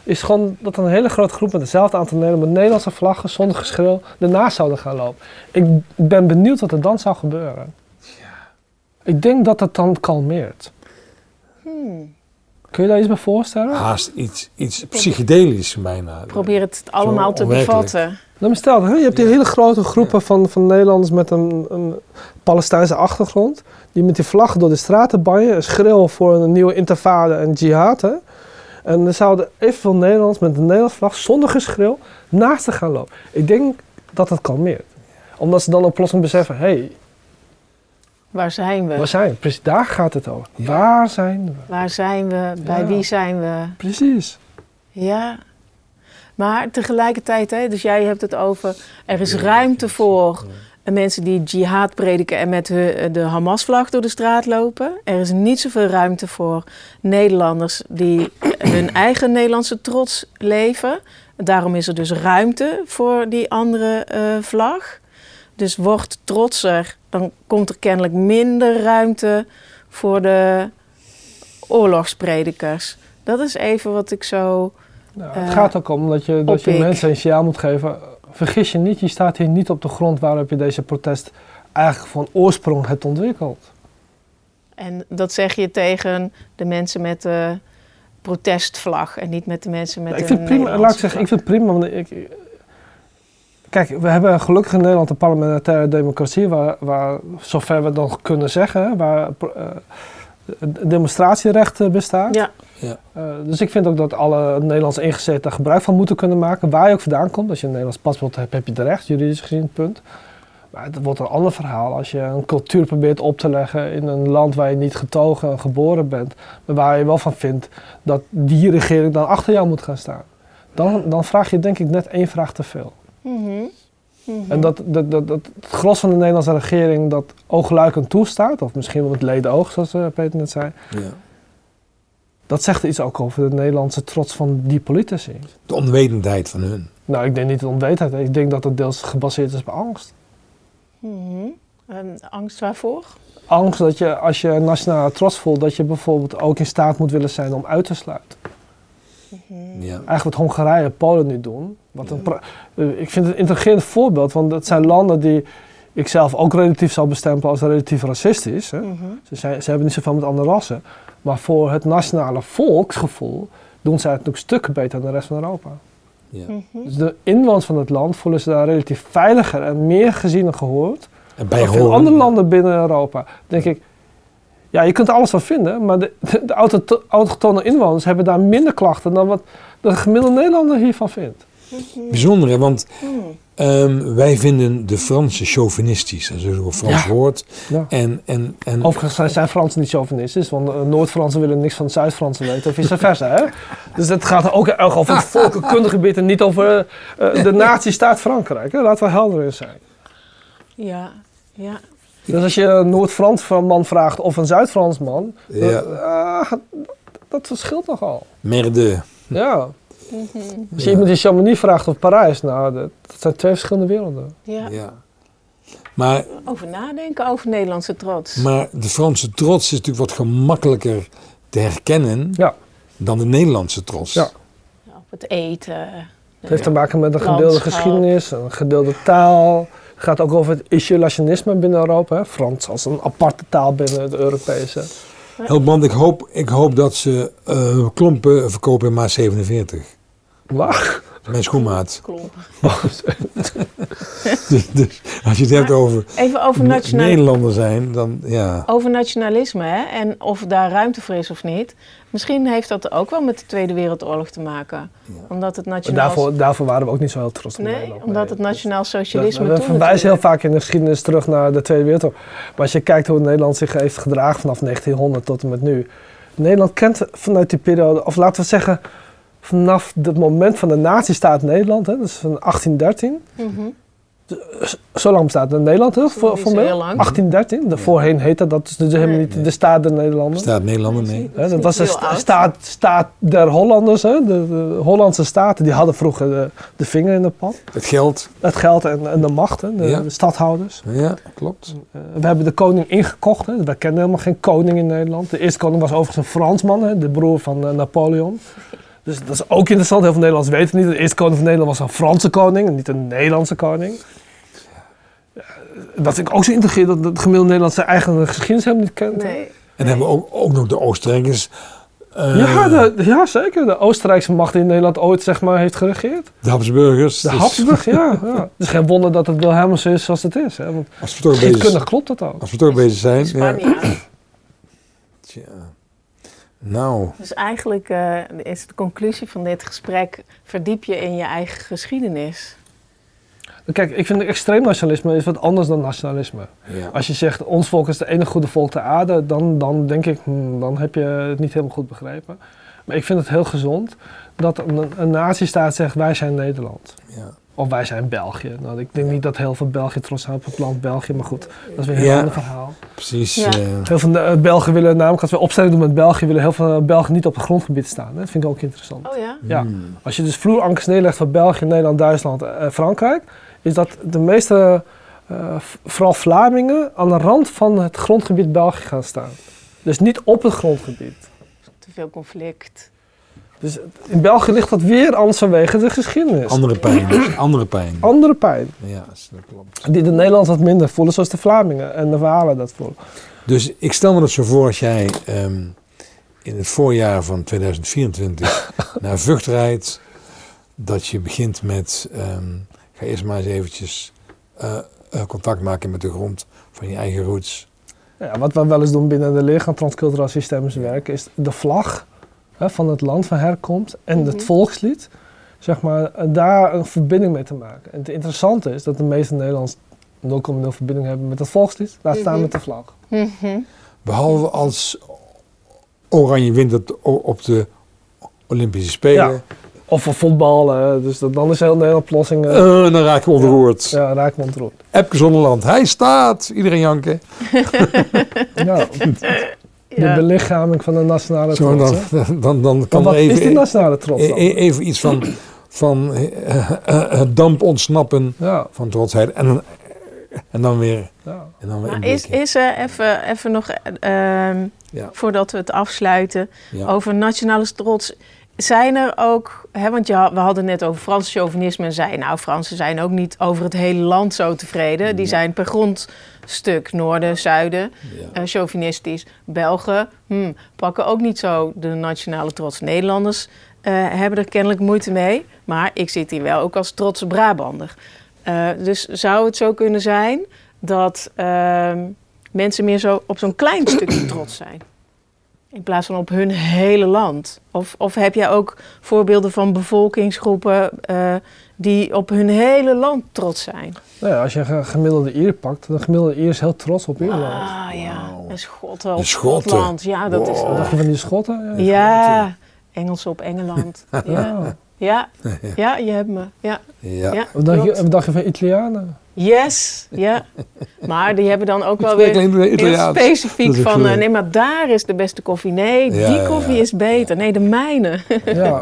Speaker 2: is gewoon dat een hele grote groep met hetzelfde aantal Nederlanders... met Nederlandse vlaggen, zonder geschreeuw, ernaast zouden gaan lopen. Ik ben benieuwd wat er dan zou gebeuren. Ik denk dat het dan kalmeert.
Speaker 3: Hmm.
Speaker 2: Kun je daar iets bij voorstellen?
Speaker 1: Haast iets, iets psychedelisch bijna.
Speaker 3: Probeer het allemaal te bevatten.
Speaker 2: Nou, stel, hè, je hebt die hele grote groepen van, van Nederlanders met een, een Palestijnse achtergrond. Die met die vlaggen door de straten banjen en schreeuwen voor een nieuwe intifada en jihad. Hè. En er zouden evenveel Nederlanders met een Nederlandse vlag zonder geschreeuw naast te gaan lopen. Ik denk dat dat kalmeert. Omdat ze dan op plotseling beseffen, hé, hey,
Speaker 3: Waar zijn we?
Speaker 2: waar zijn we? Precies, daar gaat het over. Waar zijn we?
Speaker 3: Waar zijn we? Bij
Speaker 2: Ja.
Speaker 3: wie zijn we?
Speaker 2: Precies.
Speaker 3: Ja. Maar tegelijkertijd, hè, dus jij hebt het over, er is ruimte voor mensen die jihad prediken en met hun- de Hamas-vlag door de straat lopen. Er is niet zoveel ruimte voor Nederlanders die [CLEARS THROAT] hun eigen Nederlandse trots leven. Daarom is er dus ruimte voor die andere eh, vlag. Dus wordt trotser, dan komt er kennelijk minder ruimte voor de oorlogspredikers. Dat is even wat ik zo.
Speaker 2: Nou, het gaat ook om dat je, dat je mensen een signaal moet geven. Vergis je niet, je staat hier niet op de grond waarop je deze protest eigenlijk van oorsprong hebt ontwikkeld.
Speaker 3: En dat zeg je tegen de mensen met de protestvlag en niet met de mensen met
Speaker 2: Ja, ik
Speaker 3: de
Speaker 2: vind prima, laat ik zeggen, ik vind het prima. Want ik, kijk, we hebben gelukkig in Nederland een parlementaire democratie waar, waar zover we dan kunnen zeggen, waar eh, demonstratierecht bestaat.
Speaker 3: Ja,
Speaker 2: Eh, dus ik vind ook dat alle Nederlandse ingezeten daar gebruik van moeten kunnen maken, waar je ook vandaan komt. Als je een Nederlands paspoort hebt, heb je het recht, juridisch gezien, punt. Maar het wordt een ander verhaal als je een cultuur probeert op te leggen in een land waar je niet getogen en geboren bent, maar waar je wel van vindt dat die regering dan achter jou moet gaan staan. Dan, dan vraag je denk ik net één vraag te veel. En dat, dat, dat, dat het gros van de Nederlandse regering dat oogluikend toestaat, of misschien wel met leden oog, zoals eh, Peter net zei,
Speaker 1: Ja.
Speaker 2: dat zegt iets ook over de Nederlandse trots van die politici.
Speaker 1: De onwetendheid van hun.
Speaker 2: Nou, ik denk niet de onwetendheid. Ik denk dat het deels gebaseerd is op angst.
Speaker 3: Mhm. En angst waarvoor?
Speaker 2: Angst dat je, als je nationale trots voelt, dat je bijvoorbeeld ook in staat moet willen zijn om uit te sluiten.
Speaker 1: Ja.
Speaker 2: Eigenlijk wat Hongarije en Polen nu doen. Wat een pra- eh, ik vind het een intrigerend voorbeeld, want dat zijn landen die ik zelf ook relatief zou bestempelen als relatief racistisch. Hè.
Speaker 3: Mhm.
Speaker 2: Ze, zijn, ze hebben niet zoveel met andere rassen. Maar voor het nationale volksgevoel doen zij het natuurlijk stukken beter dan de rest van Europa.
Speaker 1: Ja.
Speaker 3: Mhm.
Speaker 2: Dus de inwoners van het land voelen ze daar relatief veiliger en meer gezien en gehoord.
Speaker 1: En bij
Speaker 2: Dan veel andere landen binnen Europa. denk ik, ja, je kunt er alles van vinden, maar de, de, de auto- autochtone inwoners hebben daar minder klachten dan wat de gemiddelde Nederlander hiervan vindt.
Speaker 1: Bijzonder, hè? want
Speaker 3: Mhm.
Speaker 1: ehm, wij vinden de Fransen chauvinistisch. Dat is een Frans
Speaker 2: Ja.
Speaker 1: woord.
Speaker 2: Ja.
Speaker 1: En, en, en
Speaker 2: Overigens zijn, zijn Fransen niet chauvinistisch, want eh, Noord-Fransen willen niks van Zuid-Fransen weten, of vice versa. Hè? [LAUGHS] Dus het gaat ook erg over het volkenkundegebied en niet over eh, de [LAUGHS] nazistaat Frankrijk. Hè? Laten we helder in zijn.
Speaker 3: Ja, ja.
Speaker 2: Dus als je een Noord-Frans man vraagt of een Zuid-Frans man, dan-
Speaker 1: Ja.
Speaker 2: ah, dat verschilt nogal.
Speaker 1: merde.
Speaker 2: Ja. [LAUGHS] Als je iemand in Chamonix vraagt of Parijs, nou, dat, dat zijn twee verschillende werelden.
Speaker 3: ja.
Speaker 1: Ja. Maar,
Speaker 3: Over nadenken over Nederlandse trots.
Speaker 1: maar de Franse trots is natuurlijk wat gemakkelijker te herkennen
Speaker 2: Ja.
Speaker 1: dan de Nederlandse trots.
Speaker 2: Ja.
Speaker 3: Ja, Op het eten.
Speaker 2: Het heeft te maken met een gedeelde geschiedenis, een gedeelde taal. Het gaat ook over het isolationisme binnen Europa. Hè? Frans als een aparte taal binnen het Europese.
Speaker 1: Helband, ik hoop, ik hoop dat ze eh, klompen verkopen in maat 47.
Speaker 2: Waar?
Speaker 1: Mijn schoenmaat.
Speaker 3: Klomp.
Speaker 1: Dus, [LAUGHS] dus als je het hebt over
Speaker 3: Even over, nationaal,
Speaker 1: Nederlander zijn, dan ja.
Speaker 3: over nationalisme hè? en of daar ruimte voor is of niet. Misschien heeft dat ook wel met de Tweede Wereldoorlog te maken. Omdat het
Speaker 2: Maar
Speaker 3: nationaal...
Speaker 2: daarvoor, daarvoor waren we ook niet zo heel trots op
Speaker 3: nee,
Speaker 2: Nederland.
Speaker 3: omdat
Speaker 2: Nee.
Speaker 3: het nationaal
Speaker 2: Dat-
Speaker 3: socialisme
Speaker 2: we
Speaker 3: toen
Speaker 2: verwijzen heel vaak in de geschiedenis terug naar de Tweede Wereldoorlog. Maar als je kijkt hoe Nederland zich heeft gedragen vanaf 1900 tot en met nu. Nederland kent vanuit die periode, of laten we zeggen, vanaf het moment van de nazistaat Nederland, hè, dus van 1813.
Speaker 3: Mhm.
Speaker 2: Zo lang bestaat Nederland heel voor,
Speaker 3: Niet zo heel lang.
Speaker 2: 1813. De voorheen heette dat dus helemaal niet de staat der Nederlanden.
Speaker 1: Staat Nederlander nee.
Speaker 2: Hè, dat was de sta- staat, staat der Hollanders. Hè? De, de Hollandse staten die hadden vroeger de, de vinger in de pan.
Speaker 1: Het geld.
Speaker 2: Het geld en, en de macht, hè? De,
Speaker 1: Ja.
Speaker 2: de stadhouders.
Speaker 1: Ja, klopt.
Speaker 2: Eh, we hebben de koning ingekocht. Hè? We kennen helemaal geen koning in Nederland. De eerste koning was overigens een Fransman, hè? de broer van eh, Napoleon. Dus dat is ook interessant. Heel veel Nederlanders weten het niet. De eerste koning van Nederland was een Franse koning en niet een Nederlandse koning. Dat vind ik ook zo integreerd dat het gemiddelde Nederland zijn eigen geschiedenis helemaal niet kent.
Speaker 3: Nee.
Speaker 1: En dan hebben we ook, ook nog de Oostenrijkers. eh,
Speaker 2: Ja, de, ja, zeker. De Oostenrijkse macht die in Nederland ooit zeg maar, heeft geregeerd.
Speaker 1: de Habsburgers.
Speaker 2: De
Speaker 1: Dus
Speaker 2: Habsburg, ja, [LAUGHS] ja. Het is geen wonder dat het Wilhelmus is zoals het is. Hè? Want
Speaker 1: Als we toch bezig,
Speaker 2: klopt dat ook.
Speaker 1: als we toch bezig zijn. Ja. [CLEARS THROAT] Tja. Nou,
Speaker 3: Dus eigenlijk eh, is de conclusie van dit gesprek: verdiep je in je eigen geschiedenis.
Speaker 2: Kijk, ik vind extreem nationalisme is wat anders dan nationalisme.
Speaker 1: ja.
Speaker 2: Als je zegt, ons volk is het enige goede volk ter aarde, dan, dan denk ik, hmm, dan heb je het niet helemaal goed begrepen. Maar ik vind het heel gezond dat een, een nazistaat zegt, wij zijn Nederland.
Speaker 1: ja.
Speaker 2: Of wij zijn België. Nou, ik denk niet dat heel veel België trots zijn op het land België, maar goed, dat is weer een heel
Speaker 1: Ja.
Speaker 2: ander verhaal.
Speaker 1: Precies.
Speaker 3: Ja.
Speaker 1: eh,
Speaker 2: Heel veel eh, Belgen willen namelijk, als we opstelling doen met België, willen heel veel Belgen niet op het grondgebied staan. Hè? Dat vind ik ook interessant.
Speaker 3: Oh ja?
Speaker 2: Ja.
Speaker 1: hmm.
Speaker 2: Als je dus vloerankers neerlegt voor België, Nederland, Duitsland en Frankrijk, is dat de meeste, eh, vooral Vlamingen, aan de rand van het grondgebied België gaan staan. Dus niet op het grondgebied.
Speaker 3: Te veel conflict.
Speaker 2: Dus in België ligt dat weer anders vanwege de geschiedenis.
Speaker 1: Andere pijn. dus [CLEARS THROAT] andere pijn.
Speaker 2: Andere pijn.
Speaker 1: Ja, dat klopt.
Speaker 2: Die de Nederlanders wat minder voelen, zoals de Vlamingen en de Walen dat voelen.
Speaker 1: Dus ik stel me dat zo voor als jij ehm, in het voorjaar van 2024 [LAUGHS] naar Vught rijdt, dat je begint met, ehm, ga eerst maar eens eventjes eh, eh, contact maken met de grond van je eigen roots.
Speaker 2: Ja, wat we wel eens doen binnen de leergang transcultureel systemisch werken, is de vlag hè, van het land van herkomst en
Speaker 3: Mhm.
Speaker 2: het volkslied, zeg maar, eh, daar een verbinding mee te maken. En het interessante is dat de meeste Nederlanders 0,0 verbinding hebben met het volkslied, laat staan
Speaker 3: Mhm.
Speaker 2: met de vlag.
Speaker 3: Mhm.
Speaker 1: Behalve als Oranje wint het op de Olympische Spelen,
Speaker 2: Of voor voetbal, hè, dus dat, dan is heel Nederland plossing, eh,
Speaker 1: eh, dan raak je ontroerd.
Speaker 2: ja, raak me ontroerd.
Speaker 1: Epke Zonderland, hij staat. Iedereen janken. [LAUGHS]
Speaker 2: Ja, de
Speaker 3: Ja.
Speaker 2: belichaming van de nationale
Speaker 1: Zo,
Speaker 2: trots.
Speaker 1: dan, dan, dan kan
Speaker 2: wat
Speaker 1: er even,
Speaker 2: is die nationale trots
Speaker 1: e-
Speaker 2: dan?
Speaker 1: e- even iets van, van eh, eh, het damp ontsnappen
Speaker 2: Ja,
Speaker 1: van trotsheid. En dan, en dan weer,
Speaker 2: ja.
Speaker 1: en dan weer
Speaker 3: Maar is, is er even, even nog, eh, ehm,
Speaker 1: Ja.
Speaker 3: voordat we het afsluiten,
Speaker 1: Ja.
Speaker 3: over nationale trots. Zijn er ook, hè, want je, we hadden net over Frans chauvinisme en zei, nou, Fransen zijn ook niet over het hele land zo tevreden. Die zijn per grondstuk, noorden, zuiden,
Speaker 1: Ja.
Speaker 3: eh, chauvinistisch. Belgen hmm, pakken ook niet zo de nationale trots. Nederlanders eh, hebben er kennelijk moeite mee, maar ik zit hier wel ook als trotse Brabander. Eh, dus zou het zo kunnen zijn dat ehm, mensen meer zo op zo'n klein stukje [CLEARS THROAT] trots zijn? In plaats van op hun hele land. Of, of heb jij ook voorbeelden van bevolkingsgroepen eh, die op hun hele land trots zijn?
Speaker 2: Nou ja, als je een gemiddelde Ier pakt, de gemiddelde Ier is heel trots op Ierland.
Speaker 3: Ah ja, en Schotten op
Speaker 1: De Schotten.
Speaker 3: Schotland. Ja, dat is
Speaker 1: Wow.
Speaker 2: Wat
Speaker 3: wel.
Speaker 2: dacht je van die Schotten? Ja.
Speaker 3: Ja, Engels op Engeland. [LAUGHS] Ja,
Speaker 2: Ja.
Speaker 3: ja, je hebt me. Ja,
Speaker 1: Ja.
Speaker 3: ja,
Speaker 2: Wat dacht, je, wat dacht je van Italianen?
Speaker 3: Yes, ja. Maar die hebben dan ook wel weer heel specifiek van... eh, nee, maar daar is de beste koffie. Nee,
Speaker 1: Ja,
Speaker 3: die koffie
Speaker 1: ja.
Speaker 3: is beter. Nee, de mijne. [LAUGHS]
Speaker 2: Ja,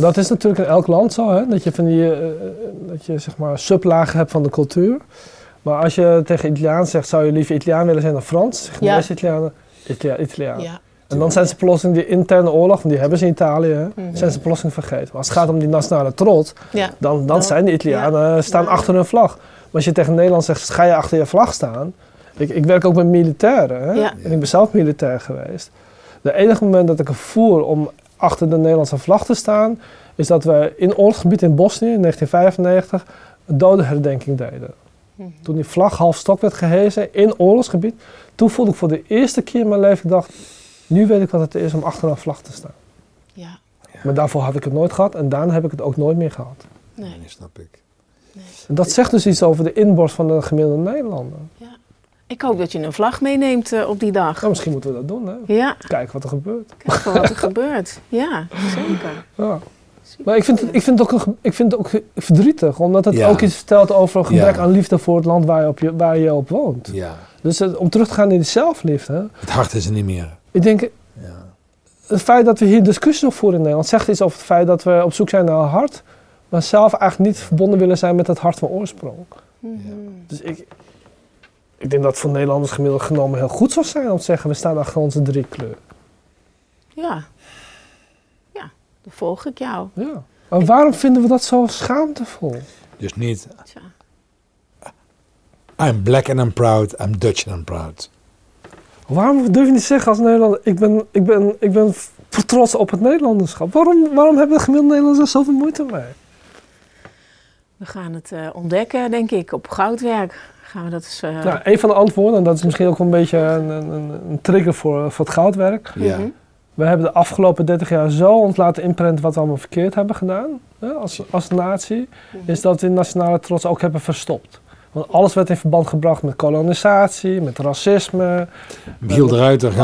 Speaker 2: dat is natuurlijk in elk land zo, hè? dat je van die, eh, eh, dat je zeg maar sublagen hebt van de cultuur. Maar als je tegen Italiaan zegt, zou je liever Italiaan willen zijn dan Frans? De
Speaker 3: Ja.
Speaker 2: Italianen, Italia, Italiaan.
Speaker 3: Ja.
Speaker 2: En dan zijn ze plotseling die interne oorlog, want die hebben ze in Italië,
Speaker 3: Mhm.
Speaker 2: zijn ze plotseling vergeten. Maar als het gaat om die nationale trots,
Speaker 3: ja.
Speaker 2: dan, dan zijn de Italianen staan
Speaker 3: Ja.
Speaker 2: achter hun vlag. Maar als je tegen Nederland zegt, ga je achter je vlag staan? Ik, ik werk ook met militairen hè? En ik ben zelf militair geweest. De enige moment dat ik er voer om achter de Nederlandse vlag te staan, is dat we in oorlogsgebied in Bosnië in 1995 een dodenherdenking deden.
Speaker 3: Mhm.
Speaker 2: Toen die vlag half stok werd gehezen in oorlogsgebied, toen voelde ik voor de eerste keer in mijn leven, ik dacht, nu weet ik wat het is om achter een vlag te staan.
Speaker 3: Ja,
Speaker 2: Maar daarvoor had ik het nooit gehad en daarna heb ik het ook nooit meer gehad.
Speaker 3: nee.
Speaker 1: Nee, snap ik.
Speaker 2: En dat zegt dus iets over de inborst van de gemiddelde Nederlander.
Speaker 3: Ik hoop dat je een vlag meeneemt eh, op die dag.
Speaker 2: Nou, misschien moeten we dat doen, hè?
Speaker 3: Ja,
Speaker 2: Kijken wat er gebeurt.
Speaker 3: kijken wat er gebeurt. Ja, zeker.
Speaker 2: Ja. Maar ik vind, het, ik, vind het ook, ik vind het ook verdrietig, omdat het
Speaker 1: Ja.
Speaker 2: ook iets vertelt over een gebrek
Speaker 1: Ja.
Speaker 2: aan liefde voor het land waar je op, je, waar je op woont.
Speaker 1: Ja,
Speaker 2: Dus het- om terug te gaan in die zelfliefde.
Speaker 1: het hart is er niet meer.
Speaker 2: Ik denk,
Speaker 1: Ja.
Speaker 2: het feit dat we hier discussie over voeren in Nederland zegt iets over het feit dat we op zoek zijn naar een hart, maar zelf eigenlijk niet verbonden willen zijn met het hart van oorsprong.
Speaker 3: Mhm.
Speaker 2: Dus ik, ik denk dat het voor Nederlanders gemiddeld genomen heel goed zou zijn om te zeggen, we staan achter onze drie kleuren.
Speaker 3: Ja. Ja, dan volg ik jou.
Speaker 2: Ja. Maar waarom vinden we dat zo schaamtevol?
Speaker 1: Dus niet,
Speaker 3: Tja.
Speaker 1: I'm black and I'm proud, I'm Dutch and I'm proud.
Speaker 2: Waarom durf je niet te zeggen als Nederlander, ik ben, ik ben, ik ben trots op het Nederlanderschap? Waarom, waarom hebben de gemiddelde Nederlanders er zoveel moeite mee?
Speaker 3: We gaan het eh, ontdekken, denk ik, op goudwerk. Gaan we dat eens... eh,
Speaker 2: Nou, een van de antwoorden, en dat is misschien ook wel een beetje een, een, een een trigger voor, voor het goudwerk.
Speaker 1: Ja.
Speaker 3: mhm.
Speaker 2: We hebben de afgelopen 30 jaar zo ons laten inprenten wat we allemaal verkeerd hebben gedaan hè, als, als natie,
Speaker 3: Mhm.
Speaker 2: is dat we die nationale trots ook hebben verstopt. Want alles werd in verband gebracht met kolonisatie, met racisme,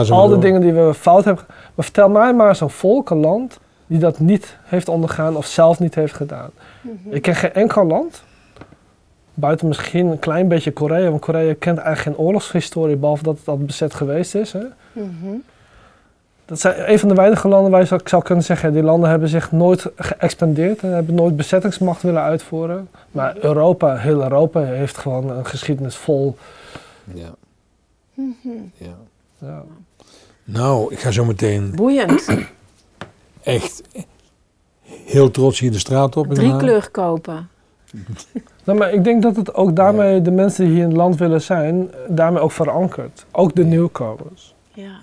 Speaker 1: zo
Speaker 2: al
Speaker 1: door.
Speaker 2: dingen die we fout hebben. Maar vertel mij maar zo'n volk, een land, die dat niet heeft ondergaan of zelf niet heeft gedaan.
Speaker 3: Mhm.
Speaker 2: Ik ken geen enkel land, buiten misschien een klein beetje Korea, want Korea kent eigenlijk geen oorlogshistorie, behalve dat het al bezet geweest is. Hè.
Speaker 3: Mhm.
Speaker 2: Dat zijn een van de weinige landen waar je zou, ik zou kunnen zeggen, die landen hebben zich nooit geëxpandeerd en hebben nooit bezettingsmacht willen uitvoeren. Maar Europa, heel Europa, heeft gewoon een geschiedenis vol.
Speaker 1: Ja,
Speaker 3: Mhm.
Speaker 1: ja.
Speaker 2: Ja.
Speaker 1: Nou, ik ga zo meteen
Speaker 3: Boeiend. [CLEARS THROAT]
Speaker 1: echt heel trots hier de straat op.
Speaker 3: Drie kleur kopen. [LAUGHS]
Speaker 2: Nou, maar ik denk dat het ook daarmee de mensen die hier in het land willen zijn, daarmee ook verankert. Ook de nieuwkomers.
Speaker 3: Ja.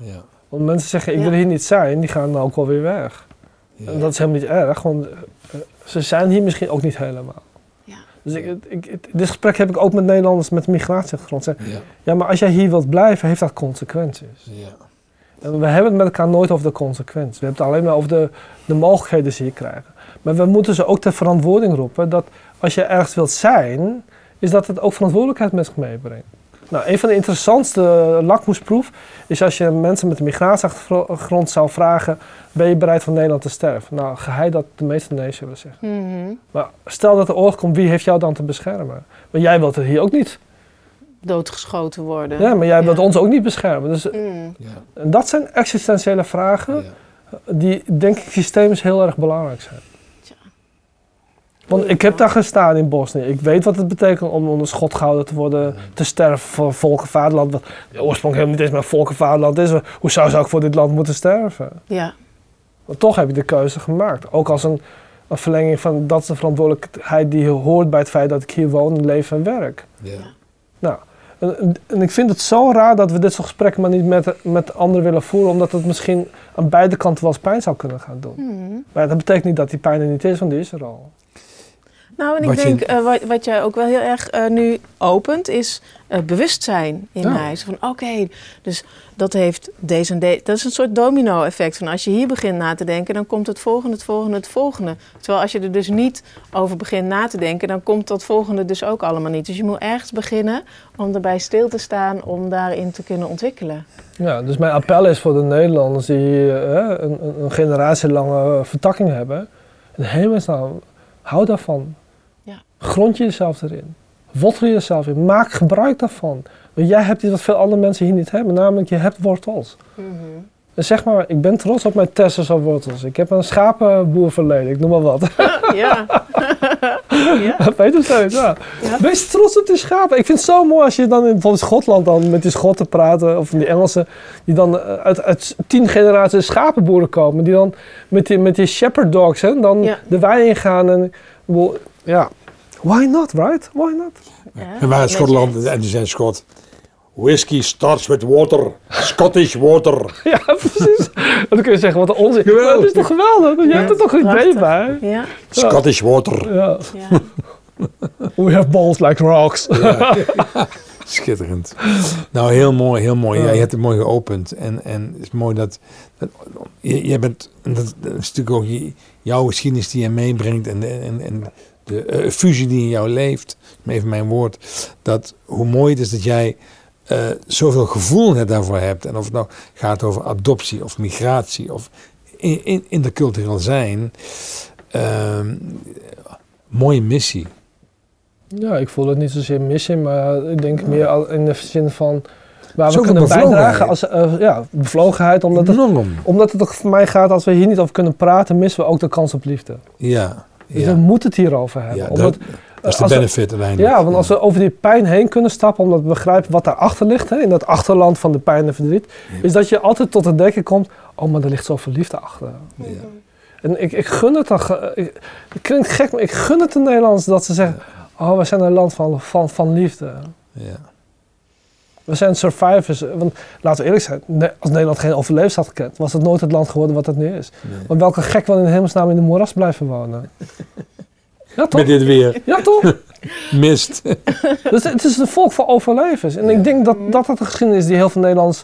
Speaker 2: Want mensen zeggen, ik
Speaker 3: Ja.
Speaker 2: wil hier niet zijn, die gaan dan ook wel weer weg.
Speaker 1: ja.
Speaker 2: En dat is helemaal niet erg, want eh, ze zijn hier misschien ook niet helemaal.
Speaker 3: Ja.
Speaker 2: Dus ik, ik, ik- dit gesprek heb ik ook met Nederlanders met migratieachtergrond. Zeggen,
Speaker 1: Ja,
Speaker 2: Ja, maar als jij hier wilt blijven, heeft dat consequenties.
Speaker 1: ja.
Speaker 2: En we hebben het met elkaar nooit over de consequenties. We hebben het alleen maar over de, de mogelijkheden die ze hier krijgen. Maar we moeten ze ook ter verantwoording roepen dat als je ergens wilt zijn, is dat het ook verantwoordelijkheid met zich meebrengt. Nou, een van de interessantste lakmoesproef is als je mensen met een migratieachtergrond zou vragen, ben je bereid van Nederland te sterven? Nou, geheid dat de meeste nee zullen zeggen.
Speaker 3: Mhm.
Speaker 2: Maar stel dat er oorlog komt, wie heeft jou dan te beschermen? Want jij wilt er hier ook niet.
Speaker 3: Doodgeschoten worden.
Speaker 2: Ja, maar jij wilt
Speaker 3: Ja.
Speaker 2: ons ook niet beschermen. Dus
Speaker 3: Mm.
Speaker 1: ja,
Speaker 2: en dat zijn existentiële vragen
Speaker 1: ja.
Speaker 2: die, denk ik, systemisch heel erg belangrijk zijn. Want ik heb daar gestaan in Bosnië. Ik weet wat het betekent om onder schot gehouden te worden, te sterven voor volk en vaderland. Wat de oorsprong helemaal niet eens mijn volk en vaderland is. Hoe zou, ik voor dit land moeten sterven?
Speaker 3: Ja.
Speaker 2: Maar toch heb je de keuze gemaakt. Ook als een, een verlenging van dat is de verantwoordelijkheid die hoort bij het feit dat ik hier woon, leef en werk.
Speaker 1: Ja.
Speaker 2: Nou, en, en- ik vind het zo raar dat we dit soort gesprekken maar niet met, met anderen willen voeren, omdat het misschien aan beide kanten wel eens pijn zou kunnen gaan doen.
Speaker 3: Mhm.
Speaker 2: Maar dat betekent niet dat die pijn er niet is, want die is er al.
Speaker 3: Nou, en ik
Speaker 1: Wat je-
Speaker 3: denk, eh, wat, wat jij ook wel heel erg eh, nu opent, is eh, bewustzijn in mij. Zo Van oké, dus dat heeft deze en deze. Dat is een soort domino-effect. Van als je hier begint na te denken, dan komt het volgende, het volgende, het volgende. Terwijl als je er dus niet over begint na te denken, dan komt dat volgende dus ook allemaal niet. Dus je moet ergens beginnen om erbij stil te staan, om daarin te kunnen ontwikkelen.
Speaker 2: Ja, dus mijn appel is voor de Nederlanders die een, generatielange vertakking hebben. In hemelsnaam, hou daarvan. Grond je jezelf erin. Wortel jezelf in. Maak gebruik daarvan. Want jij hebt iets wat veel andere mensen hier niet hebben. Namelijk, je hebt wortels. En zeg maar, ik ben trots op mijn Tessers of wortels. Ik heb een schapenboer verleden, ik noem maar wat. [LAUGHS]
Speaker 3: Ja. [LAUGHS] ja.
Speaker 2: Weet je steeds, ja.
Speaker 3: Ja.
Speaker 2: Wees trots op die schapen. Ik vind het zo mooi als je dan in bijvoorbeeld Schotland dan met die Schotten praten, of die Engelsen, die dan eh, uit, uit tien generaties schapenboeren komen, die dan met die, met die shepherd dogs hè, dan
Speaker 3: Ja.
Speaker 2: de wei ingaan en, ja, why not, right? Why not?
Speaker 3: Ja.
Speaker 1: We waren in Schotland en die zijn Schot. Whisky starts with water. Scottish water. [LAUGHS]
Speaker 2: Ja, precies. En dan kun je zeggen, wat een onzin.
Speaker 1: Geweldig.
Speaker 2: Het is toch geweldig? Je hebt er toch een idee bij?
Speaker 3: Ja.
Speaker 1: Scottish water.
Speaker 2: Ja.
Speaker 3: ja.
Speaker 2: We have balls like rocks. [LAUGHS]
Speaker 1: Schitterend. Nou, heel mooi, heel mooi. Ja, je hebt het mooi geopend. En, en het is mooi dat... dat je, je bent... en Dat, dat is natuurlijk ook je- jouw geschiedenis die je meebrengt. En, en, en de eh, fusie die in jou leeft. Even mijn woord. Dat hoe mooi het is dat jij... eh, zoveel gevoel net daarvoor hebt. En of het nou gaat over adoptie of migratie of in, in, intercultureel zijn. Ehm, mooie missie.
Speaker 2: Ja, ik voel het niet zozeer missie, maar ik denk meer in de zin van waar we kunnen bijdragen als eh, ja, bevlogenheid. Omdat het,
Speaker 1: Enorm.
Speaker 2: omdat het voor mij gaat, als we hier niet over kunnen praten, missen we ook de kans op liefde.
Speaker 1: Ja.
Speaker 2: Dus
Speaker 1: ja.
Speaker 2: we moeten het hierover hebben.
Speaker 1: Ja,
Speaker 2: omdat,
Speaker 1: dat, dat is de
Speaker 2: we-
Speaker 1: benefit uiteindelijk.
Speaker 2: ja, want als we over die pijn heen kunnen stappen, omdat we begrijpen wat daarachter ligt, hè, in dat achterland van de pijn en verdriet, is dat je altijd tot het denken komt, oh, maar er ligt zoveel liefde achter.
Speaker 1: Ja.
Speaker 2: En ik, ik gun het dan, ik, het klinkt gek, maar ik gun het de Nederlanders dat ze zeggen, oh, we zijn een land van, van, van liefde.
Speaker 1: Ja.
Speaker 2: We zijn survivors. Want laten we eerlijk zijn, als Nederland geen overlevers had gekend, was het nooit het land geworden wat het nu is.
Speaker 1: Nee.
Speaker 2: Want welke gek wil in de hemelsnaam in de moeras blijven wonen? Ja, toch?
Speaker 1: Met dit weer.
Speaker 2: Ja, toch? [LAUGHS]
Speaker 1: Mist. [LAUGHS]
Speaker 2: Dus het is een volk van overlevers. En
Speaker 1: Ja.
Speaker 2: ik denk dat dat het de geschiedenis is die heel veel Nederlanders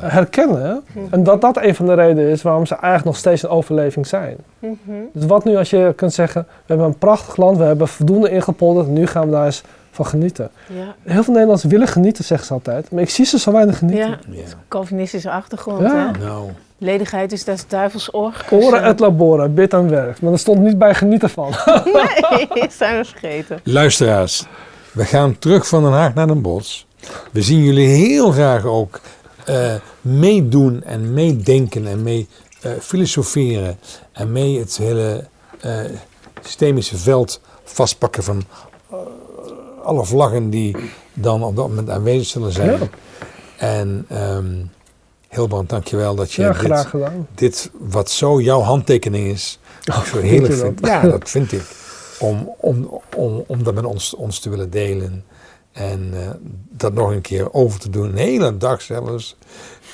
Speaker 1: Ja.
Speaker 2: herkennen. hè. En dat dat een van de redenen is waarom ze eigenlijk nog steeds een overleving zijn.
Speaker 3: Mhm.
Speaker 2: Dus wat nu als je kunt zeggen, we hebben een prachtig land, we hebben voldoende ingepolderd, nu gaan we daar eens van genieten.
Speaker 3: Ja,
Speaker 2: Heel veel Nederlanders willen genieten, zeggen ze altijd. Maar ik zie ze zo weinig genieten.
Speaker 3: ja.
Speaker 1: Ja.
Speaker 3: Calvinistische achtergrond.
Speaker 2: Ja.
Speaker 3: Hè?
Speaker 1: Nou,
Speaker 3: Ledigheid is des duivels oor.
Speaker 2: Oren et labora, bid en werk. Maar er stond niet bij genieten van. [LAUGHS]
Speaker 3: Nee, [LAUGHS] zijn we vergeten.
Speaker 1: luisteraars. We gaan terug van Den Haag naar Den Bosch. We zien jullie heel graag ook eh, meedoen en meedenken en mee eh, filosoferen. En mee het hele eh, systemische veld vastpakken van alle vlaggen die dan op dat moment aanwezig zullen zijn.
Speaker 2: Ja.
Speaker 1: En ehm Hilbrand, dankjewel dat je
Speaker 2: Ja,
Speaker 1: dit, dit, wat zo jouw handtekening is, ook zo heerlijk vindt. Ja, dat vind ik. Om, om, om, om dat met ons, ons te willen delen. En eh, dat nog een keer over te doen. Een hele dag zelfs.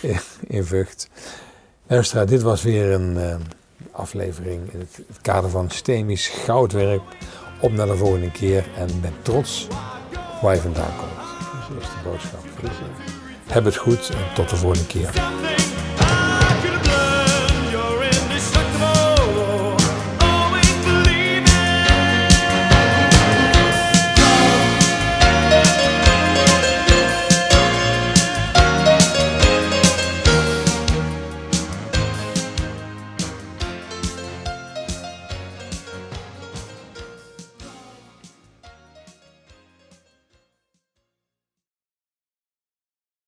Speaker 1: In, in Vught. Luisteraar, dit was weer een eh, aflevering in het, het kader van systemisch goudwerk. Op naar de volgende keer. En ben trots waar je vandaan komt. Dat is de boodschap. Heb het goed en tot de volgende keer.